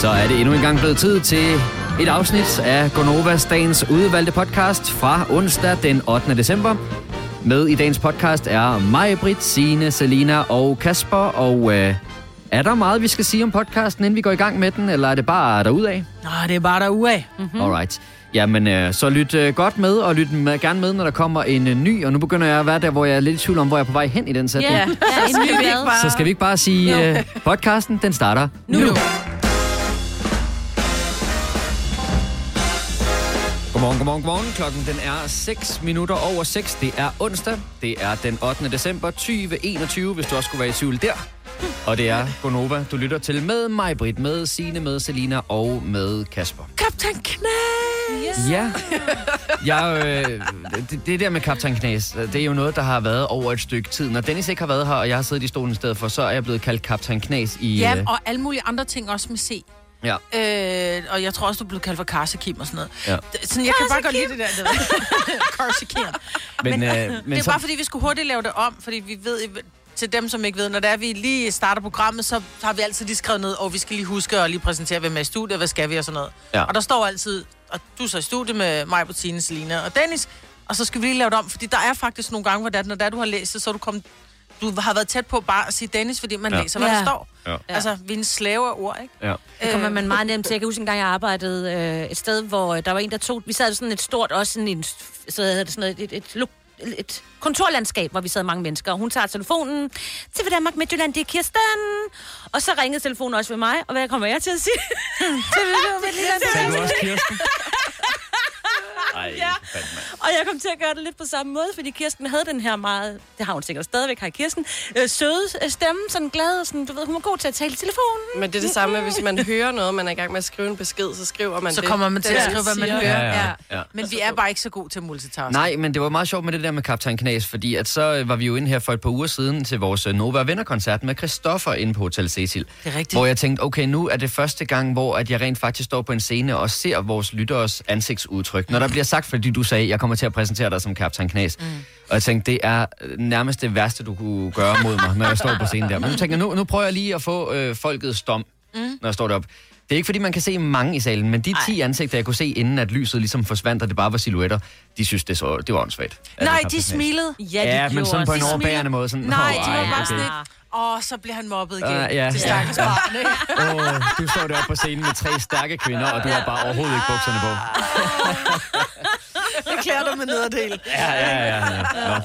Så er det endnu en gang blevet tid til et afsnit af Gonovas dagens udvalgte podcast fra onsdag den 8. december. Med i dagens podcast er mig, Britt, Signe, Selina og Kasper. Og øh, er der meget, vi skal sige om podcasten, inden vi går i gang med den, eller er det bare derudad? Nå, det er bare derudad. Mm. Alright. Jamen, øh, så lyt øh, godt med, og lyt med, gerne med, når der kommer en øh, ny. Og nu begynder jeg at være der, hvor jeg er lidt i tvivl om, hvor jeg er på vej hen i den sætning. Ja, ja inden vi ikke bare- Så skal vi ikke bare sige, øh, podcasten, den starter nu. Nu. Godmorgen, godmorgen, godmorgen. Klokken den er 6 minutter over 6. Det er onsdag. Det er den 8. december 2021, hvis du også skulle være i tvivl der. Og det er Gonova, du lytter til med mig, Britt, med Signe, med Selina og med Kasper. Kaptajn Knæs! Ja, jeg, øh, det, det der med Kaptajn Knas, det er jo noget, der har været over et stykke tid. Når Dennis ikke har været her, og jeg har siddet i stolen i stedet for, så er jeg blevet kaldt Kaptajn Knas i... Ja, øh, og alle mulige andre ting også med C. ja. Øh, og jeg tror også, du blevet kaldt for Karsekim og sådan noget. Ja. Sådan, jeg kan bare godt lide det der. det der. Karsekim. Men, Men, øh, det men er så, bare fordi, vi skulle hurtigt lave det om, fordi vi ved, til dem, som ikke ved, når det er, vi lige starter programmet, så har vi altid lige skrevet ned, og vi skal lige huske at lige præsentere, hvem er i studiet, hvad skal vi og sådan noget. Ja. Og der står altid, og du er så i studiet med mig, Bettine, Selina og Dennis, og så skal vi lige lave det om, fordi der er faktisk nogle gange, hvor det er, når det er, du har læst det, så er du kommet du har været tæt på bare at sige Dennis, fordi man Ja. læser, hvad Ja. der står. Ja. Altså, vi er en slave af ord, ikke? ja. Det kommer man meget nemt til. Jeg kan huske en gang, jeg arbejdede øh, et sted, hvor øh, der var en, der tog... Vi sad sådan et stort, også sådan en, så hedder det sådan et, et, et, et kontorlandskab, hvor vi sad mange mennesker. Og hun tager telefonen til ved Danmark Midtjylland, det er Kirsten. Og så ringede telefonen også ved mig, og hvad kommer jeg til at sige? til ved Midtjylland, det er Kirsten? Ej, Ja. fandme. Og jeg kom til at gøre det lidt på samme måde, fordi Kirsten havde den her meget, det har hun sikkert stadigvæk, har Kirsten, øh, søde øh, stemme, sådan glad, sådan, du ved, hun var god til at tale i telefonen. Men det er det samme, at hvis man hører noget, man er i gang med at skrive en besked, så skriver man Så det. kommer man til at skrive, hvad man siger. hører. Ja, ja, ja. Men vi er bare ikke så gode til at multitaske. Nej, men det var meget sjovt med det der med Kaptajn Knas, fordi at så øh, var vi jo inde her for et par uger siden til vores øh, Nova Venner-koncert med Christoffer inde på Hotel Cecil. Det er rigtigt. Hvor jeg tænkte, okay, nu er det første gang, hvor at jeg rent faktisk står på en scene og ser vores lytteres ansigtsudtryk. Når der bliver sagt, fordi du sagde, jeg kommer til at præsentere dig som Kaptajn Knas. Mm. Og jeg tænkte, det er øh, nærmest det værste, du kunne gøre mod mig, når jeg står på scenen der. Men nu tænker jeg, nu, nu prøver jeg lige at få øh, folkets dom, mm. når jeg står deroppe. Det er ikke, fordi man kan se mange i salen, men de 10 ansigter, jeg kunne se, inden at lyset ligesom forsvandt, og det bare var silhuetter, de synes, det, så, det var åndssvagt. at Nej, Kaptajn de smilede. Ja, de Ja, men gjorde sådan på en de overbærende måde. Sådan, Nej, "Åh, de var ej, bare okay." sådan lidt, åh, så bliver han mobbet igen. Ah, ja. Det stakkels Ja. barn, ikke? Åh, du står deroppe på scenen med tre stærke kvinder, og du har bare overhovedet ikke bukserne på. Det klæder dig med nederdel. Ja, ja, ja. ja.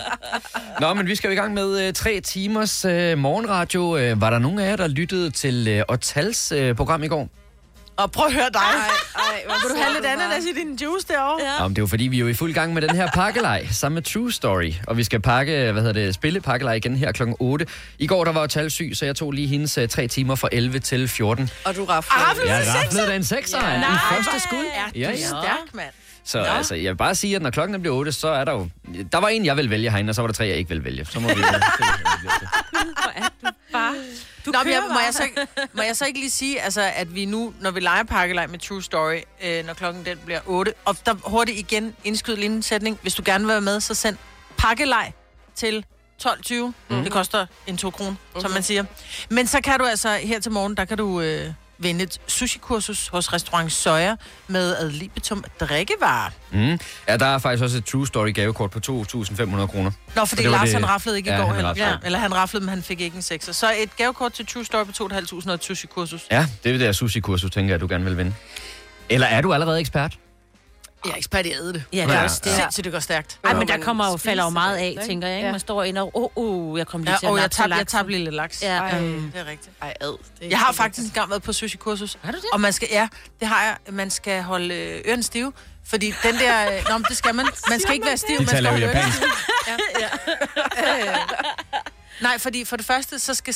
Nå. Nå, men vi skal jo i gang med uh, tre timers uh, morgenradio. Uh, var der nogen af jer, der lyttede til uh, Otals uh, program i går? Og prøv at høre dig. Ej, ej, Vil du have lidt ananas i din juice derovre? Ja. Jamen, det er jo fordi, vi er jo i fuld gang med den her pakkelej, sammen med True Story. Og vi skal pakke, hvad hedder det, spille pakkelej igen her klokken 8. I går, der var Otal syg, så jeg tog lige hendes uh, tre timer fra 11 til 14. Og du. Rafler? Jeg raflede da en sekser ja. i første skud. Er du Ja, ja. stærk, mand? Så altså, jeg vil bare sige, at når klokken bliver 8, så er der jo... Der var en, jeg vil vælge herinde, og så var der tre, jeg ikke vil vælge. Så må vi jo. Hvor er du bare... Du Nå, jeg, må, jeg så ikke, må jeg så ikke lige sige, altså, at vi nu, når vi leger pakkelej med True Story, øh, når klokken den bliver 8, og der hurtigt igen indskyd lige en sætning. Hvis du gerne vil være med, så send pakkelej til 12.20. Mm. Det koster en 2 kroner, mm-hmm. som man siger. Men så kan du altså, her til morgen, der kan du øh, vinde et sushi-kursus hos restaurant Soja med ad libitum drikkevarer. Mm. Ja, der er faktisk også et True Story gavekort på 2.500 kroner. Nå, fordi det Lars det- han raflede ikke Ja, i går han raflede. Ja. Eller han raflede, men han fik ikke en sekser. Så et gavekort til True Story på 2.500 og et sushi-kursus. Ja, det er det der sushi-kursus, tænker jeg, du gerne vil vinde. Eller er du allerede ekspert? Jeg er ekspert i at æde det. Ja, det er Ja. også det. Sindssygt, det går stærkt. Ej, men der kommer jo, falder jo meget af, tænker jeg. Ikke? Ja. Man står ind og, åh, oh, oh, jeg kom lige Ja, til at og jeg tabte, jeg tabte lille laks. Ja, Ej. øhm, Det er rigtigt. Ej, ad. Det er Jeg har faktisk engang været på sushi-kursus. Har du det? Og man skal, ja, det har jeg. Man skal holde øh, ørerne stive. Fordi den der... øh, Nå, men det skal man. Man skal ikke være stiv, De man skal holde ørerne japansk. Øh, Nej, fordi for det første, så skal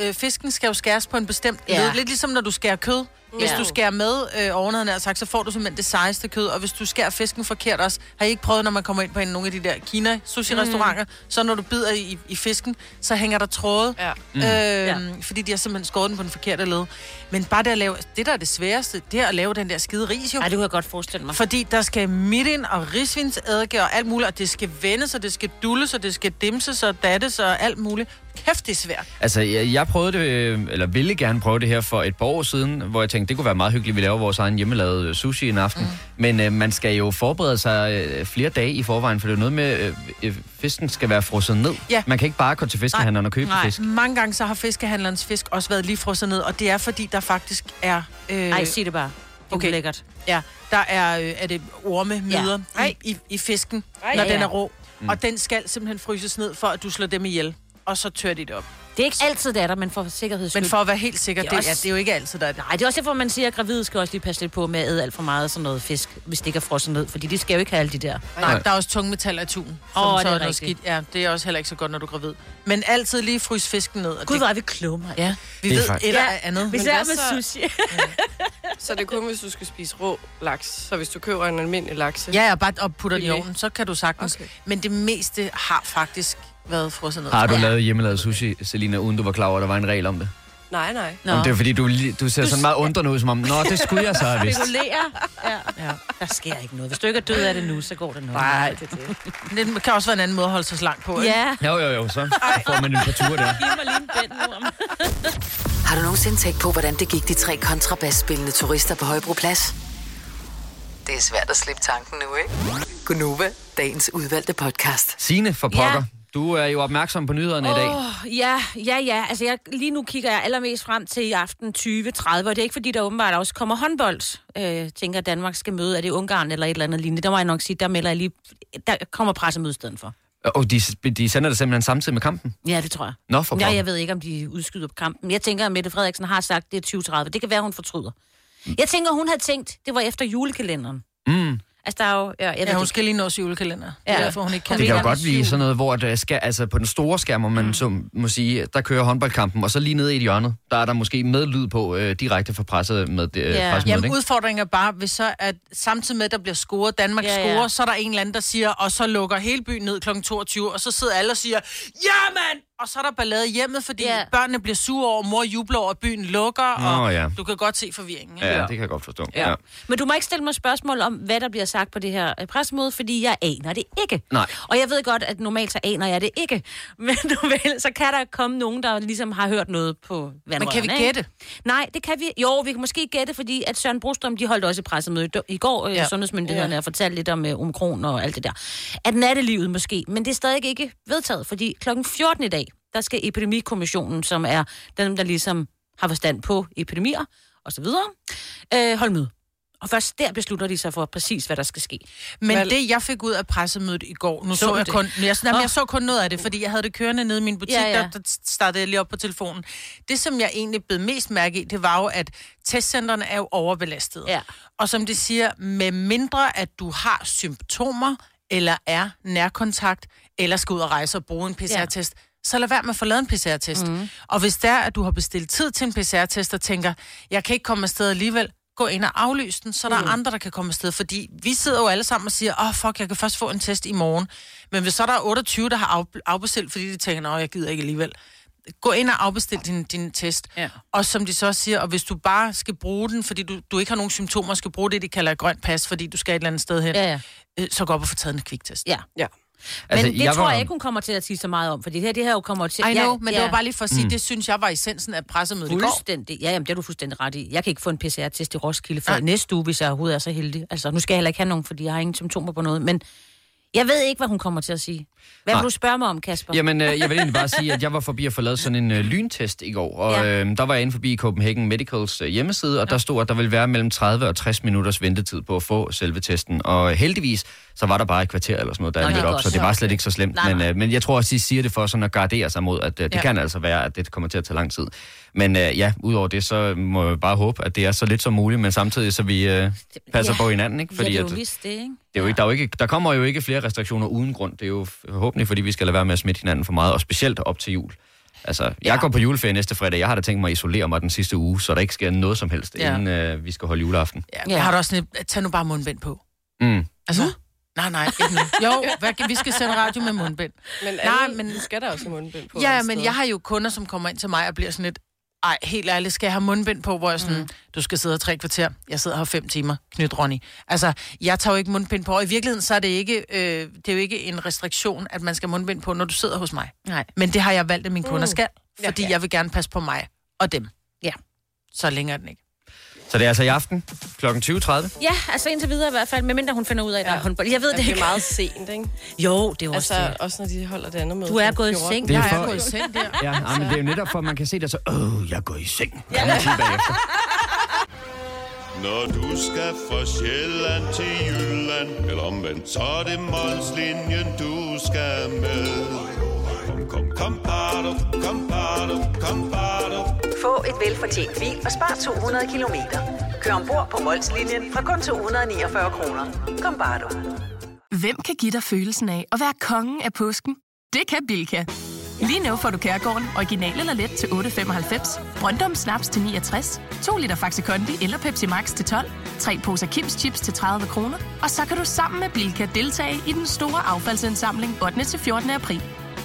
øh, fisken skal jo skæres på en bestemt Ja. led. Lidt ligesom når du skærer kød. Hvis Ja. du skærer med øh, nær sagt, så får du simpelthen det sejeste kød. Og hvis du skærer fisken forkert også, har I ikke prøvet, når man kommer ind på en, nogle af de der Kina-sushi-restauranter, mm. så når du bider i, i fisken, så hænger der tråde. Ja. Mm. Øh, Fordi de har simpelthen skåret den på den forkerte led. Men bare det at lave, det der er det sværeste, det er at lave den der skide ris jo. Ej, det kunne jeg godt forestille mig. Fordi der skal midt ind og risvinsedike og alt muligt, og det skal vendes, og det skal dulles, og det skal dimses og dattes og alt muligt. Kæft, det er svært. Altså, jeg, jeg prøvede det, øh, eller ville gerne prøve det her for et par år siden, hvor jeg tænkte, det kunne være meget hyggeligt, at vi laver vores egen hjemmelavede sushi en aften. Mm. Men øh, man skal jo forberede sig øh, flere dage i forvejen, for det er noget med, øh, øh, fisken skal være frosset ned. Ja. Man kan ikke bare gå til fiskehandleren og købe Nej. fisk. Mange gange så har fiskehandlerens fisk også været lige frosset ned, og det er fordi, der faktisk er... Øh, Ej, sig det bare. Det er Okay. lækkert. Ja, der er, øh, er det ormemøder Ja. ja. i, i, i fisken, Ej, når ja. den er rå. Mm. Og den skal simpelthen fryses ned, for at du slår dem ihjel. Og så tør de det op. Det er ikke altid, det er der, men for sikkerheds skyld. Men for at være helt sikker, Det det er er, det, også- ja, det er jo ikke altid, der er det. Nej, det er også derfor, man siger, at gravide skal også lige passe lidt på med at æde alt for meget af sådan noget fisk, hvis det ikke er frosset ned. Fordi de skal jo ikke have alle de der. Nej, der er også tungmetaller i tun. Åh, så det er noget rigtigt. skidt. Ja, det er også heller ikke så godt, når du er gravid. Men altid lige frys fisken ned. Og Gud, det, hvor er vi kloge, mand. ja, vi Det er ved faktisk- et Ja, eller andet. Hvis det er med så? sushi. Så det er kun, hvis du skal spise rå laks. Så hvis du køber en almindelig lakse. Ja, ja, bare og putter den i ovnen, så kan du sagtens. Okay. Men det meste har faktisk været frosset ned. Har du Ja. lavet hjemmelavet sushi, Selina, uden du var klar over, at der var en regel om det? Nej, nej. Nå. Jamen, det er fordi, du, du ser sådan meget undrende ud, som om, nå, det skulle jeg så have vidst. Spekulere. Ja. ja. Der sker ikke noget. Hvis du ikke er død af det nu, så går det nok. Nej, det, det. det kan også være en anden måde at holde sig slank på. ikke? Ja. Jo, jo, jo, så får man en par ture der. Giv mig lige en bænd nu. om- Har du nogensinde tænkt på, hvordan det gik de tre kontrabasspillende turister på Højbroplads? Det er svært at slippe tanken nu, ikke? Gunova, dagens udvalgte podcast. Signe for pokker. Ja. Du er jo opmærksom på nyhederne i dag. Ja, ja, ja. Altså, jeg, lige nu kigger jeg allermest frem til i aften 2030, og det er ikke fordi, der åbenbart også kommer håndbold. Øh, tænker, at Danmark skal møde, er det Ungarn eller et eller andet lignende. Der må jeg nok sige, der melder jeg lige, der kommer pressemøde i stedet for. Og de, de sender det simpelthen samtidig med kampen? Ja, det tror jeg. Nå, for Ja, jeg ved ikke, om de udskyder på kampen. Jeg tænker, at Mette Frederiksen har sagt, det er 2030. Det kan være, hun fortryder. Jeg tænker, hun havde tænkt, det var efter julekalenderen. Mm. Altså, der er jo... Ja, jeg ved Ja, hun det. skal lige nå julekalender. Det er Ja. derfor, hun ikke kan Det kan jo godt blive sådan noget, hvor der skal, altså på den store skærm, hvor man så må sige, der kører håndboldkampen, og så lige nede i et hjørne, der er der måske med lyd på øh, direkte fra presset med det, Ja. øh, pressemødet, Jamen, ikke? udfordringen er bare, hvis så at samtidig med, at der bliver scoret, Danmark Ja, ja, ja. scorer, så er der en eller anden, der siger, og så lukker hele byen ned kl. 22, og så sidder alle og siger, ja mand! Og så er der ballade i hjemmet, fordi Ja. ja. børnene bliver sure over, mor jubler over, byen lukker, Nå, og ja. du kan godt se forvirringen. ikke? Ja, det kan jeg godt forstå. Ja. Men du må ikke stille mig spørgsmål om, hvad der bliver sagt på det her øh, pressemøde, fordi jeg aner det ikke. Nej. Og jeg ved godt, at normalt så aner jeg det ikke. Men du ved, så kan der komme nogen, der ligesom har hørt noget på vandrørene. Men kan vi ikke? gætte? Nej, det kan vi. Jo, vi kan måske gætte, fordi at Søren Brostrøm, de holdt også et pressemøde i- går, ja. Ja. sundhedsmyndighederne, ja. og fortalte lidt om uh, omikron og alt det der. At nattelivet måske, men det er stadig ikke vedtaget, fordi klokken 14 i dag, der skal Epidemikommissionen, som er dem, der ligesom har forstand på epidemier og så videre, øh, holde møde. Og først der beslutter de sig for præcis, hvad der skal ske. Men Vel- det, jeg fik ud af pressemødet i går, nu Så så, jeg det? kun, jeg, jamen, Åh. jeg så kun noget af det, fordi jeg havde det kørende nede i min butik, Ja, ja. Der, der startede jeg lige op på telefonen. Det, som jeg egentlig blev mest mærke i, det var jo, at testcentrene er jo overbelastede. Ja. Og som de siger, med mindre at du har symptomer, eller er nærkontakt, eller skal ud og rejse og bruge en PCR-test, ja. Så lad være med at få lavet en PCR-test. Mm. Og hvis det er, at du har bestilt tid til en PCR-test, og tænker, jeg kan ikke komme afsted alligevel, gå ind og aflys den, så der mm. er andre, der kan komme afsted. Fordi vi sidder jo alle sammen og siger, åh oh, fuck, jeg kan først få en test i morgen. Men hvis så der er 28, der har af, afbestilt, fordi de tænker, nej, jeg gider ikke alligevel. Gå ind og afbestil din, din test. Ja. Og som de så siger, og hvis du bare skal bruge den, fordi du, du ikke har nogen symptomer, skal bruge det, de kalder et grønt pas, fordi du skal et eller andet sted hen, Ja, ja. øh, så gå op og få taget en kviktest. Ja. Ja. Men Altså, det jeg tror var- jeg ikke, hun kommer til at sige så meget om, for det her, det her jo kommer til... I know, ja, men ja, det var bare lige for at sige, mm. det synes jeg var essensen af pressemødet i går. Fuldstændig. Ja, jamen, det er du fuldstændig ret i. Jeg kan ikke få en PCR-test i Roskilde før Nej. næste uge, hvis jeg overhovedet er så heldig. Altså, nu skal jeg heller ikke have nogen, fordi jeg har ingen symptomer på noget. Men jeg ved ikke, hvad hun kommer til at sige. Hvad Nej. vil du spørge mig om, Kasper? Jamen, øh, jeg vil egentlig bare sige, at jeg var forbi at få lavet sådan en øh, lyntest i går, og Ja. øh, der var jeg inde forbi Copenhagen Medicals øh, hjemmeside, og der stod, at der ville være mellem 30 og 60 minutters ventetid på at få selve testen, og heldigvis, så var der bare et kvarter eller sådan noget, der Nå, er op, godt. så det var slet ikke så slemt, Nej, men, nej. øh, men jeg tror også, de siger det for sådan at gardere sig mod, at øh, det Ja. kan altså være, at det kommer til at tage lang tid. Men øh, ja, udover det, så må jeg bare håbe, at det er så lidt som muligt, men samtidig så vi øh, passer Ja. på hinanden, ikke? Fordi ja, det er jo vist det, ikke? det er jo ikke, der, er jo ikke, der kommer jo ikke flere restriktioner uden grund. Det er jo forhåbentlig, fordi vi skal lade være med at smitte hinanden for meget, og specielt op til jul. Altså, jeg Ja. går på juleferie næste fredag. Jeg har da tænkt mig at isolere mig den sidste uge, så der ikke sker noget som helst, Ja. ja. inden øh, vi skal holde juleaften. Ja, Ja. Jeg har da også sådan et, tag nu bare mundbind på. Mm. Altså, nej, nej, ikke nu. Jo, hvad, vi skal sende radio med mundbind. Men, Nej, men- du skal da også have mundbind på. Ja, men jeg har jo kunder, som kommer ind til mig og bliver sådan lidt, ej, helt ærligt, skal jeg have mundbind på, hvor jeg sådan, mm. du skal sidde her tre kvarter, jeg sidder her fem timer, knyt Ronny. Altså, jeg tager jo ikke mundbind på, og i virkeligheden, så er det ikke, øh, det er jo ikke en restriktion, at man skal mundbind på, når du sidder hos mig. Nej. Men det har jeg valgt, at mine kunder skal, fordi Ja. jeg vil gerne passe på mig og dem. Ja. Så længere er den ikke. Så det er altså i aften kl. 20.30. Ja, altså indtil videre i hvert fald, medmindre hun finder ud af, at der er håndbold. Jeg ved det det er ikke. meget sent, ikke? Jo, det er jo også Altså, det. også når de holder det andet med. Du er gået i seng. Det er Jeg er for- gået i seng der. Ja, ja, men det er jo netop for, at man kan se det så, åh, jeg går i seng. Ja. Når du skal fra Sjælland til Jylland Eller omvendt, så er det Molslinjen, du skal med Kom, kom, bado, kom, bado, kom, bado. Få et velfortjent bil og spar 200 kilometer. Kør ombord på Molslinjen fra kun 249 kroner. Kom bare du. Hvem kan give dig følelsen af at være kongen af påsken? Det kan Bilka! Lige nu får du Kærgården original eller let til 8.95, Brøndum Snaps til 69, 2 liter Faxi Kondi eller Pepsi Max til 12, 3 poser Kims Chips til 30 kroner, og så kan du sammen med Bilka deltage i den store affaldsindsamling 8. til 14. april.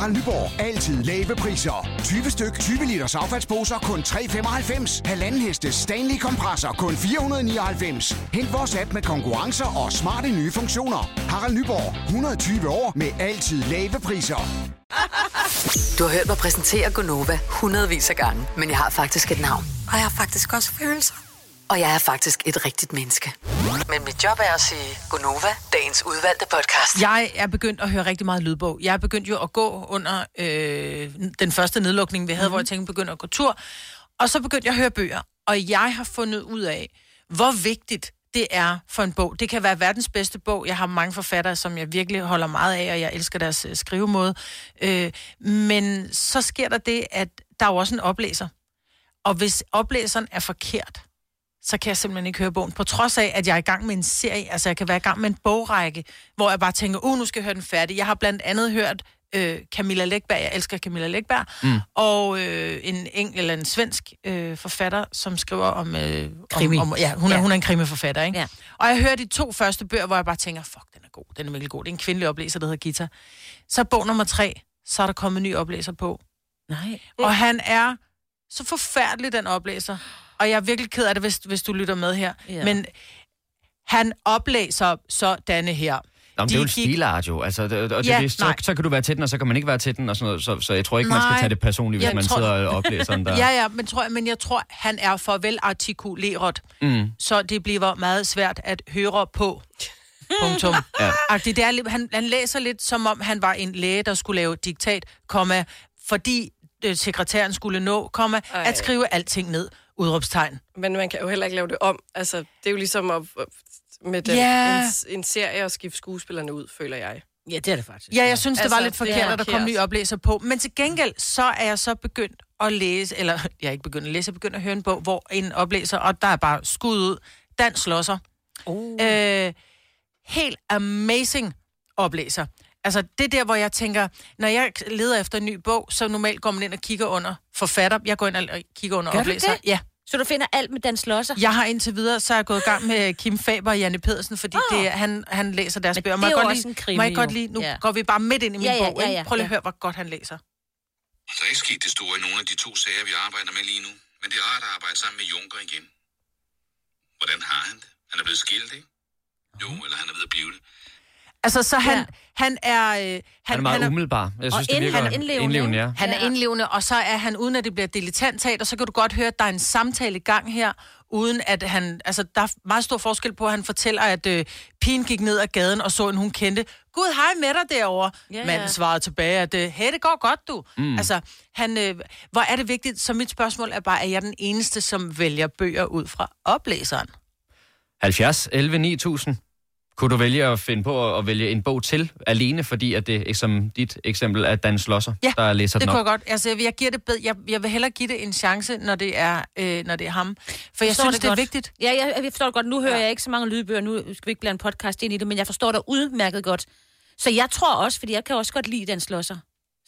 Harald Nyborg. Altid lave priser. 20 styk, 20 liters affaldsposer kun 3,95. Halvanden heste Stanley kompresser kun 499. Hent vores app med konkurrencer og smarte nye funktioner. Harald Nyborg. 120 år med altid lave priser. Du har hørt mig præsentere Gonova hundredvis af gange, men jeg har faktisk et navn. Og jeg har faktisk også følelser. Og jeg er faktisk et rigtigt menneske. Men mit job er at sige Gonova, dagens udvalgte podcast. Jeg er begyndt at høre rigtig meget lydbog. Jeg er begyndt jo at gå under øh, den første nedlukning, vi havde, mm. hvor jeg tænkte, begyndte at gå tur. Og så begyndte jeg at høre bøger. Og jeg har fundet ud af, hvor vigtigt det er for en bog. Det kan være verdens bedste bog. Jeg har mange forfattere, som jeg virkelig holder meget af, og jeg elsker deres øh, skrivemåde. Øh, men så sker der det, at der er jo også en oplæser. Og hvis oplæseren er forkert, så kan jeg simpelthen ikke høre bogen. På trods af, at jeg er i gang med en serie, altså jeg kan være i gang med en bogrække, hvor jeg bare tænker, uh, nu skal jeg høre den færdig. Jeg har blandt andet hørt øh, Camilla Lækberg, jeg elsker Camilla Lækberg, mm. og øh, en eng eller en svensk øh, forfatter, som skriver om... Øh, Krimi. Om, om, ja, hun er, Ja. hun er en krimiforfatter, ikke? Ja. Og jeg hørte de to første bøger, hvor jeg bare tænker, fuck, den er god, den er virkelig god. Det er en kvindelig oplæser, der hedder Gita. Så bog nummer tre, så er der kommet en ny oplæser på. Nej. Og han er så forfærdelig, den oplæser. Og jeg er virkelig ked af det, hvis, hvis du lytter med her. Ja. Men han oplæser sådanne her. Nå, men det er jo en De gik- stilart jo. Altså, det, og det, Ja, det, så, nej. så kan du være til den, og så kan man ikke være til den, og sådan noget. Så, så jeg tror ikke, man skal Nej. tage det personligt, hvis Jeg man tror- sidder og oplæser den der. Ja, ja, men, tror, jeg- men jeg tror, han er for velartikuleret, Mm. så det bliver meget svært at høre på. Punktum. Ja. Agtigt, det er, han, han læser lidt, som om han var en læge, der skulle lave diktat, komma, fordi øh, sekretæren skulle nå, komma, Ej. at skrive alting ned, udråbstegn. Men man kan jo heller ikke lave det om. Altså, det er jo ligesom at, med den, Ja. en, en serie at skifte skuespillerne ud, føler jeg. Ja, det er det faktisk. Ja, jeg synes, altså, det var Altså, lidt det forkert, er at der kom forkert. ny oplæser på. Men til gengæld, så er jeg så begyndt at læse, eller jeg er ikke begyndt at læse, jeg er begyndt at høre en bog, hvor en oplæser, og der er bare skud ud, Dan Slosser. Oh. Øh, helt amazing oplæser. Altså, det er der, hvor jeg tænker, når jeg leder efter en ny bog, så normalt går man ind og kigger under forfatter. Jeg går ind og kigger under Gør du oplæser. det? Ja. Så du finder alt med Dan Slosser? Jeg har indtil videre, så er jeg gået i gang med Kim Faber og Janne Pedersen, fordi oh. det, er- han, han læser deres Men bøger. det Må er jeg jo godt også lige, en krimi, må jeg godt jo. lige, nu Ja. går vi bare midt ind i min Ja, ja, bog. ja, ikke? ja. Prøv lige at Ja. høre, hvor godt han læser. Der er ikke sket det store i nogle af de to sager, vi arbejder med lige nu. Men det er rart at arbejde sammen med Junker igen. Hvordan har han det? Han er blevet skilt, ikke? Jo, eller han er ved at blive det. Altså, så han, Ja. han er... Øh, han, Han er meget umiddelbar. Jeg synes, det ind- virker han er indlevende, indlevende ja. Han er Ja. indlevende, og så er han, uden at det bliver dilettanttat, og så kan du godt høre, at der er en samtale i gang her, uden at han... Altså, der er meget stor forskel på, at han fortæller, at øh, pigen gik ned ad gaden og så en, hun kendte. Gud, hej med dig derovre. Ja, Ja, ja. Manden svarede tilbage, at øh, hey, det går godt, du. Mm. Altså, han, øh, hvor er det vigtigt? Så mit spørgsmål er bare, er jeg den eneste, som vælger bøger ud fra oplæseren? 70, 11, 9000. Kunne du vælge at finde på at vælge en bog til alene, fordi at det, som dit eksempel, er Dan Slosser, Ja, der læser Det den kunne op? jeg godt. Altså, jeg, jeg, giver det bed, jeg, jeg vil hellere give det en chance, når det er, øh, når det er ham. For jeg Forstår synes, det, er godt. vigtigt. Ja, jeg, jeg forstår det godt. Nu hører ja. jeg ikke så mange lydbøger. Nu skal vi ikke blande podcast ind i det, men jeg forstår dig udmærket godt. Så jeg tror også, fordi jeg kan også godt lide den slåsser.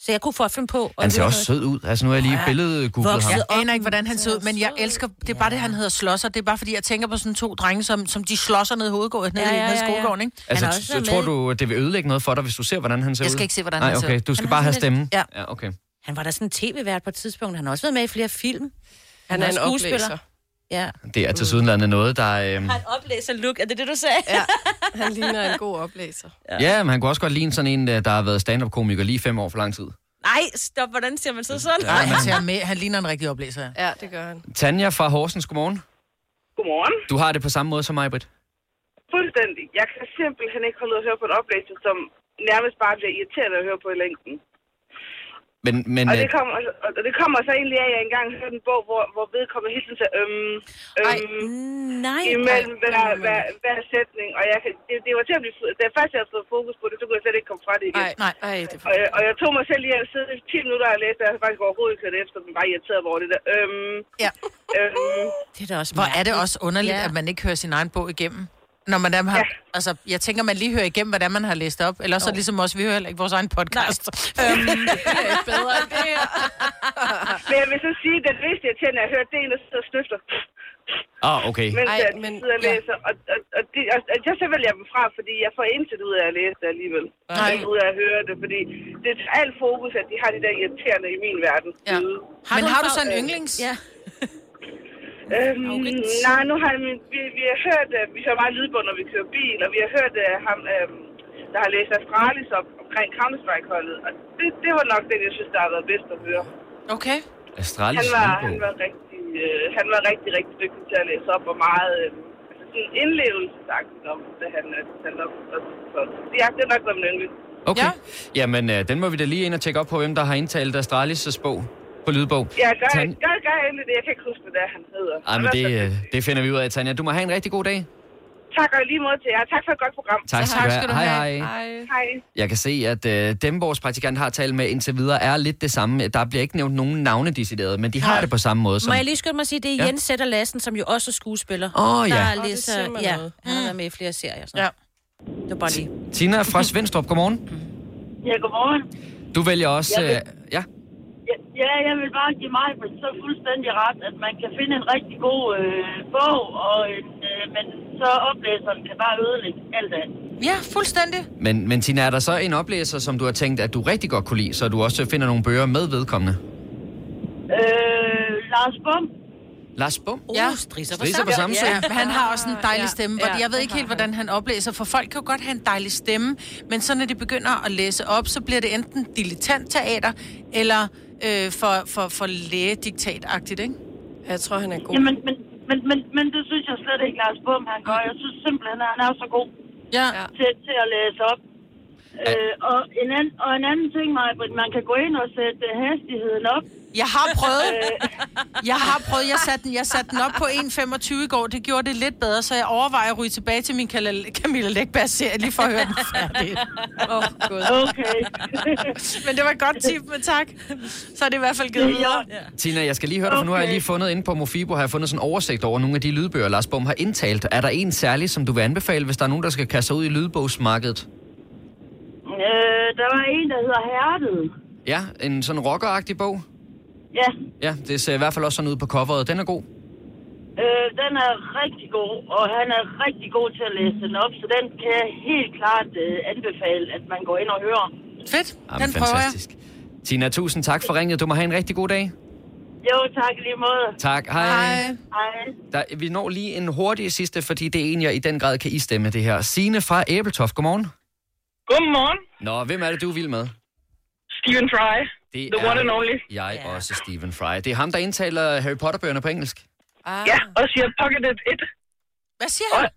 Så jeg kunne få finde på... Han ser også sød ud. Altså, nu er jeg lige billedet googlet ham. Jeg aner ikke, hvordan han ser ud, men jeg elsker... Det er bare det, han hedder slåsser. Det er bare, fordi jeg tænker på sådan to drenge, som, som de slåsser ned i hovedgården, ned, Ja, ja, ja, ja, skolegården, ikke? Altså, Han tror du, det vil ødelægge noget for dig, hvis du ser, hvordan han ser ud? Jeg skal ikke se, hvordan Nej, han ser okay. ud. Du skal Han bare have stemmen. Ja. ja okay. Han var da sådan en tv-vært på et tidspunkt. Han har også været med i flere film. Han er en skuespiller. oplæser. Ja. Det er til sydenlandet noget, der... Øhm, Han oplæser look. Er det det, du sagde? Ja, han ligner en god oplæser. ja, men han kunne også godt ligne sådan en, øh, der har været stand-up-komiker lige fem år for lang tid. Nej, stop. Hvordan ser man så sådan? Nej, han, ser med, han ligner en rigtig oplæser. Ja, det gør han. Tanja fra Horsens, godmorgen. Godmorgen. Du har det på samme måde som mig, Britt. Fuldstændig. Jeg kan simpelthen ikke holde ud at høre på en oplæser, som nærmest bare bliver irriterende at høre på i længden. Men, men Og øh, det kommer, og det kommer så egentlig af, at jeg engang hørte en bog, hvor, hvor vedkommende hele tiden sagde, øhm, øhm, Nej. imellem hver, hver, hver, sætning. Og jeg, det, det var til at blive, da først jeg havde fået fokus på det, så kunne jeg slet ikke komme fra det igen. Ej, nej. Ej, det Og, jeg- og jeg tog mig selv lige at sidde i 10 minutter og læse, og jeg har faktisk overhovedet ikke efter, men bare irriteret over det der. Øhm, Ja. øhm, Det er da også Hvor er det også underligt, Ja. at man ikke hører sin egen bog igennem. Når man dem har, ja. altså, jeg tænker, man lige hører igennem, hvordan man har læst op. Eller så er det ligesom os, vi hører heller ikke vores egen podcast. øhm, Det er bedre end det her. men jeg vil så sige, at det mest irriterende, jeg har hørt, det er en, der sidder og snøfter. ah, okay. mens Ej, jeg men- sidder og ja. læser. Og, og, og, det, og, og jeg så vælger jeg dem fra, fordi jeg får intet ud af at læse det alligevel. Nej. Nej. ud af at høre det, fordi det er alt fokus, at de har de der irriterende i min verden. Ja. har Men du har en du så en yndlings? Ja. Øhm, Favorit? nej, nu har jeg, min- vi, vi har hørt, uh, vi hører meget lydbånd, når vi kører bil, og vi har hørt uh, ham, uh, der har læst Astralis op omkring Counter-Strike-holdet. Og det, det var nok det, jeg synes, der har været bedst at høre. Okay. Astralis Han var, lydbog. han var rigtig, øh, han var rigtig, rigtig dygtig til at læse op, og meget øh, altså sådan indlevelsesagtigt om, det han øh, han op. Så, ja, det er nok været min yndling. Okay. Ja. Jamen, øh, den må vi da lige ind og tjekke op på, hvem der har indtalt Astralis' bog på lydbog. Ja, gør, Tan- gør, gør endelig det. Jeg kan ikke huske, hvad det er, han hedder. Ej, men det, øh, det finder vi ud af, Tanja. Du må have en rigtig god dag. Tak og lige måde til jer. Tak for et godt program. Tak skal, tak du skal du have. Hej, hej. Ej. Hej. Jeg kan se, at øh, dem, vores praktikant har talt med indtil videre, er lidt det samme. Der bliver ikke nævnt nogen navne decideret, men de har det på samme måde. Som... Må jeg lige skynde mig at sige, det er Ja. Jens Sætter Lassen, som jo også er skuespiller. Åh, ja. Der Åh, det læser, siger mig ja, noget. han har været med i flere serier. Så. Ja. Det var bare lige. Tina fra Svendstrup, godmorgen. Ja, godmorgen. Du vælger også... Jeg Øh, ja, Ja, ja, jeg vil bare give mig så fuldstændig ret, at man kan finde en rigtig god øh, bog, og en, øh, men så oplæseren kan bare ødelægge alt andet. Ja, fuldstændig. men, men Tina, er der så en oplæser, som du har tænkt, at du rigtig godt kunne lide, så du også finder nogle bøger med vedkommende? Øh, Lars Bum, Lars Bum? Ja. Uh, strisser på Strisser på sammen. Samsø? Ja, han har også en dejlig Ja, stemme. Hvor ja, jeg ved ikke helt, hvordan han oplæser, for folk kan jo godt have en dejlig stemme, men så når de begynder at læse op, så bliver det enten dilettantteater, eller øh, for, for, for lægediktatagtigt, ikke? Jeg tror, han er god. jamen, men, men, men, men det synes jeg slet ikke, Lars Bum han gør. Jeg synes simpelthen, at han er så god Ja. Ja. til, til at læse op. Øh, og, en anden, og en anden ting, Maja, man kan gå ind og sætte øh, hastigheden op. Jeg har prøvet. Jeg har prøvet. Jeg satte den, jeg satte den op på 1,25 i går. Det gjorde det lidt bedre, så jeg overvejer at ryge tilbage til min Camilla- Camilla Lækberg serie lige for at høre den færdig. Åh, oh, gud. Okay. Men det var et godt tip, men tak. Så er det i hvert fald givet videre. Tina, jeg skal lige høre dig, for nu har jeg lige fundet inde på Mofibo, har jeg fundet sådan en oversigt over nogle af de lydbøger, Lars Bum har indtalt. Er der en særlig, som du vil anbefale, hvis der er nogen, der skal kaste sig ud i lydbogsmarkedet? Øh, der var en, der hedder Hærdet. Ja, en sådan rockeragtig bog? Ja, Ja, det ser i hvert fald også sådan ud på coveret. Den er god. øh, den er rigtig god, og han er rigtig god til at læse den op, så den kan jeg helt klart øh, anbefale, at man går ind og hører. Fedt. Jamen, Den prøver jeg. fantastisk. Tina, tusind tak for ringet. Du må have en rigtig god dag. Jo, tak lige måde. Tak. Hej. Hej. Der, vi når lige en hurtig sidste, fordi det er en, jeg i den grad kan istemme det her. Signe fra Æbeltoft, godmorgen. Godmorgen. Nå, hvem er det, du er vild med? Stephen Fry. Det The one and only. Jeg ja. også, Stephen Fry. Det er ham, der indtaler Harry Potter-bøgerne på engelsk. Ah. Ja, og siger pocketed it. Hvad siger Og han?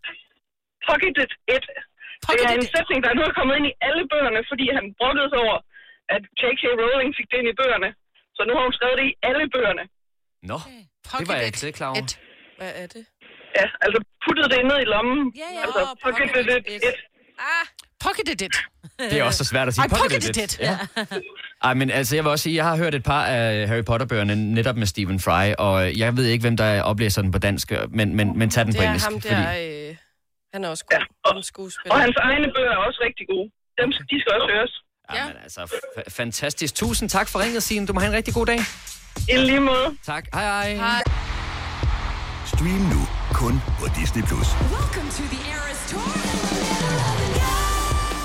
pocketed it. Det er Pocketed en it. sætning, der nu er kommet ind i alle bøgerne, fordi han brokkede sig over, at J.K. Rowling fik det ind i bøgerne. Så nu har hun skrevet det i alle bøgerne. Nå, det var jeg ikke klar over. Et. Hvad er det? Ja, altså puttede det ned i lommen. Ja, ja. Altså, pocketed pocketed it. it. it. Pocketed it. Det er også så svært at sige. I pocketed it. Ja. Ej, men altså, jeg vil også sige, jeg har hørt et par af Harry Potter-bøgerne netop med Stephen Fry, og jeg ved ikke, hvem der oplæser den på dansk, men, men, men tag den Det på er engelsk. ham der, øh, han er også god. Ja, og- skuespiller. Og hans egne bøger er også rigtig gode. dem, de skal også høres. Ja. Men altså, f- fantastisk. Tusind tak for ringet, Signe. Du må have en rigtig god dag. I lige måde. Tak. Hej hej. hej. Stream nu kun på Disney+. Plus.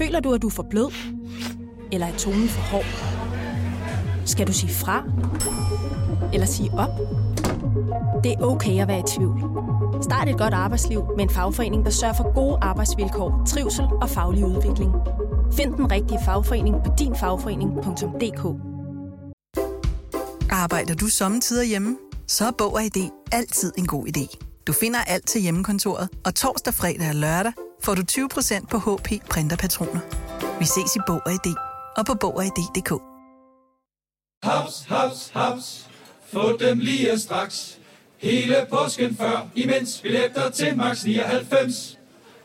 Føler du, at du er for blød? Eller er tonen for hård? Skal du sige fra? Eller sige op? Det er okay at være i tvivl. Start et godt arbejdsliv med en fagforening, der sørger for gode arbejdsvilkår, trivsel og faglig udvikling. Find den rigtige fagforening på dinfagforening.dk Arbejder du sommetider hjemme? Så er Bog og ID altid en god idé. Du finder alt til hjemmekontoret, og torsdag, fredag og lørdag får du 20% på HP printerpatroner. Vi ses i Bog og ID og på Bog og ID.dk. Haps, haps, haps. Få dem lige straks. Hele påsken før, imens billetter til max 99.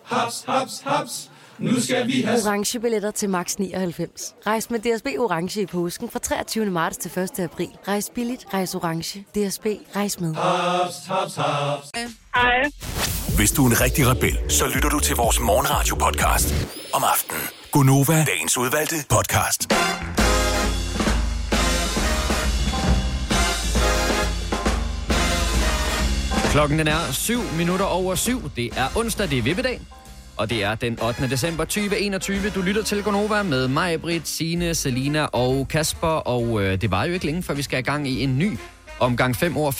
Haps, haps, haps. Nu skal vi have... Orange billetter til max 99. Rejs med DSB Orange i påsken fra 23. marts til 1. april. Rejs billigt, rejs orange. DSB, rejs med. Haps, haps, haps. Hej. Hvis du er en rigtig rebel, så lytter du til vores morgenradio-podcast om aftenen. Gunova, dagens udvalgte podcast. Klokken den er 7 minutter over 7. Det er onsdag, det er vippedag. Og det er den 8. december 2021. Du lytter til Gonova med mig, Britt, Signe, Selina og Kasper. Og øh, det var jo ikke længe, før vi skal i gang i en ny omgang 5 år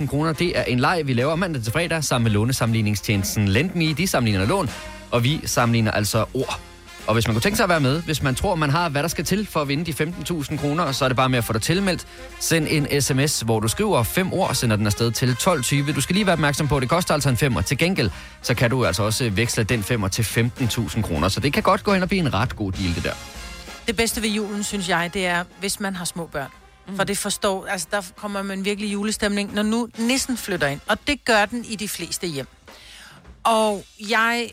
15.000 kroner. Det er en leg, vi laver mandag til fredag sammen med lånesamligningstjenesten LendMe. De sammenligner lån, og vi sammenligner altså ord. Og hvis man kunne tænke sig at være med, hvis man tror, man har, hvad der skal til for at vinde de 15.000 kroner, så er det bare med at få dig tilmeldt. Send en sms, hvor du skriver fem ord, og sender den afsted til 12.20. Du skal lige være opmærksom på, at det koster altså en femmer. Til gengæld, så kan du altså også veksle den femmer til 15.000 kroner. Så det kan godt gå hen og blive en ret god deal, det der. Det bedste ved julen, synes jeg, det er, hvis man har små børn. Mm. For det forstår, altså der kommer man virkelig julestemning, når nu nissen flytter ind. Og det gør den i de fleste hjem. Og jeg,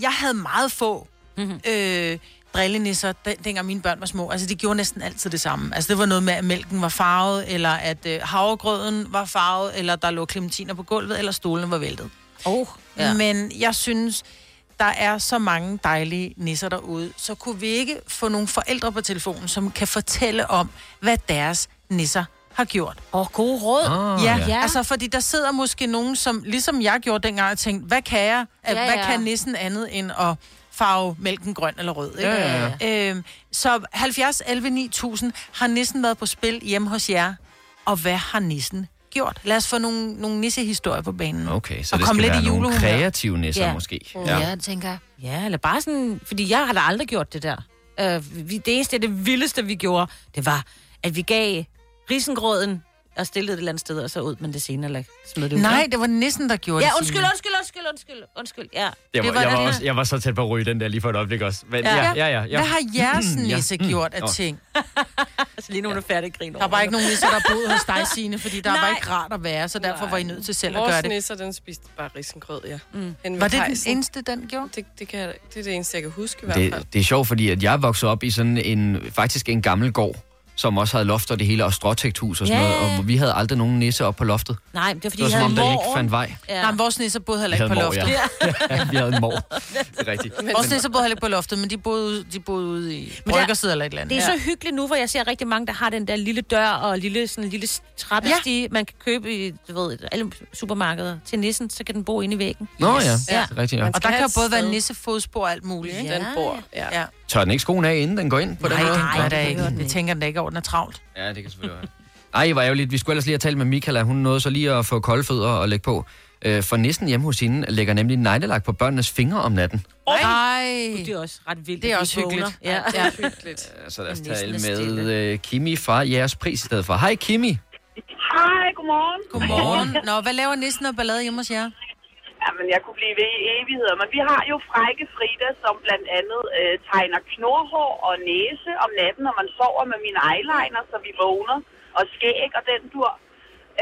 jeg havde meget få mm-hmm. øh, drillenisser, den, dengang mine børn var små. Altså, de gjorde næsten altid det samme. Altså, det var noget med, at mælken var farvet, eller at øh, havregrøden var farvet, eller der lå klementiner på gulvet, eller stolene var væltet. Oh, ja. Men jeg synes, der er så mange dejlige nisser derude, så kunne vi ikke få nogle forældre på telefonen, som kan fortælle om, hvad deres nisser har gjort. Og oh, gode råd. Ah, ja, ja, altså fordi der sidder måske nogen, som ligesom jeg gjorde dengang, og tænkte, hvad kan jeg? Ja, hvad ja. kan nissen andet end at farve mælken grøn eller rød? Ikke? Ja, ja, Øhm, så 70 11 9000 har nissen været på spil hjemme hos jer, og hvad har nissen gjort? Lad os få nogle, nogle nissehistorier på banen. Okay, så Og det kom skal lidt være i nogle kreative nisser Ja. måske. Ja, ja det tænker jeg. Ja, eller bare sådan... Fordi jeg har da aldrig gjort det der. Uh, vi, det eneste, det vildeste, vi gjorde, det var, at vi gav risengrøden og stillede det et eller andet sted, og så ud med det senere, eller smed det ud. Nej, det var nissen, der gjorde Ja, det. undskyld, Signe. undskyld, undskyld, undskyld, undskyld, ja. Jeg var, Det var jeg, var også, jeg var så tæt på at ryge den der lige for et øjeblik også. Men, ja. Ja, ja, ja, ja. Hvad har jeres Mm, ja. nisse Mm. gjort af ting? altså lige nu er du færdig grin Der er bare ikke nogen nisser, der boet hos dig, Signe, fordi der var Nej. ikke rart at være, så derfor var I nødt til selv at Vores gøre det. nisser, den spiste bare risengrød, ja. Mm. Var det den eneste, den gjorde? Det, det, kan, det er det eneste, jeg kan huske i hvert fald. Det, det er sjovt, fordi at jeg voksede op i sådan en, faktisk en gammel gård, som også havde loft og det hele, og stråtægthus og sådan Ja. noget, og vi havde aldrig nogen nisse op på loftet. Nej, det var fordi, Det var jeg som havde om, en der ikke mor. fandt vej. Ja. Nej, men vores nisser boede heller ikke på en loftet. mor, ja. ja, vi havde en mor. Det er rigtigt. Vores nisser boede heller ikke på loftet, men de boede, de boede ude i Men der- bryggerside eller et eller andet. Det er så hyggeligt nu, hvor jeg ser rigtig mange, der har den der lille dør og lille, sådan en lille trappestige, ja. man kan købe i du ved, alle supermarkeder til nissen, så kan den bo inde i væggen. Nå ja, Ja. det er rigtigt, ja. Og der kan jo både være nissefodspor og alt muligt, ikke? Den bor, ja. ja. Tør den ikke skoen af, inden den går ind på Nej, den måde? gør det det ikke. Det ikke. tænker den da ikke over, den er travlt. Ja, det kan selvfølgelig være. Ej, var ærgerligt. Vi skulle ellers lige have talt med Michaela. Hun nåede så lige at få kolde fødder og lægge på. Øh, For næsten hjemme hos hende lægger nemlig neglelak på børnenes fingre om natten. Nej. Det er også ret vildt. Det er også hyggeligt. Ja. Ja. Hyggeligt. Så lad os tale er med stille. øh, Kimi fra jeres pris i stedet for. Hej Kimi. Hej, godmorgen. Godmorgen. Nå, hvad laver nissen og ballade hjemme hos jer? Jamen, jeg kunne blive ved i evigheder, men vi har jo frække Frida, som blandt andet øh, tegner knorhår og næse om natten, når man sover med mine eyeliner, så vi vågner, og skæg og den dur.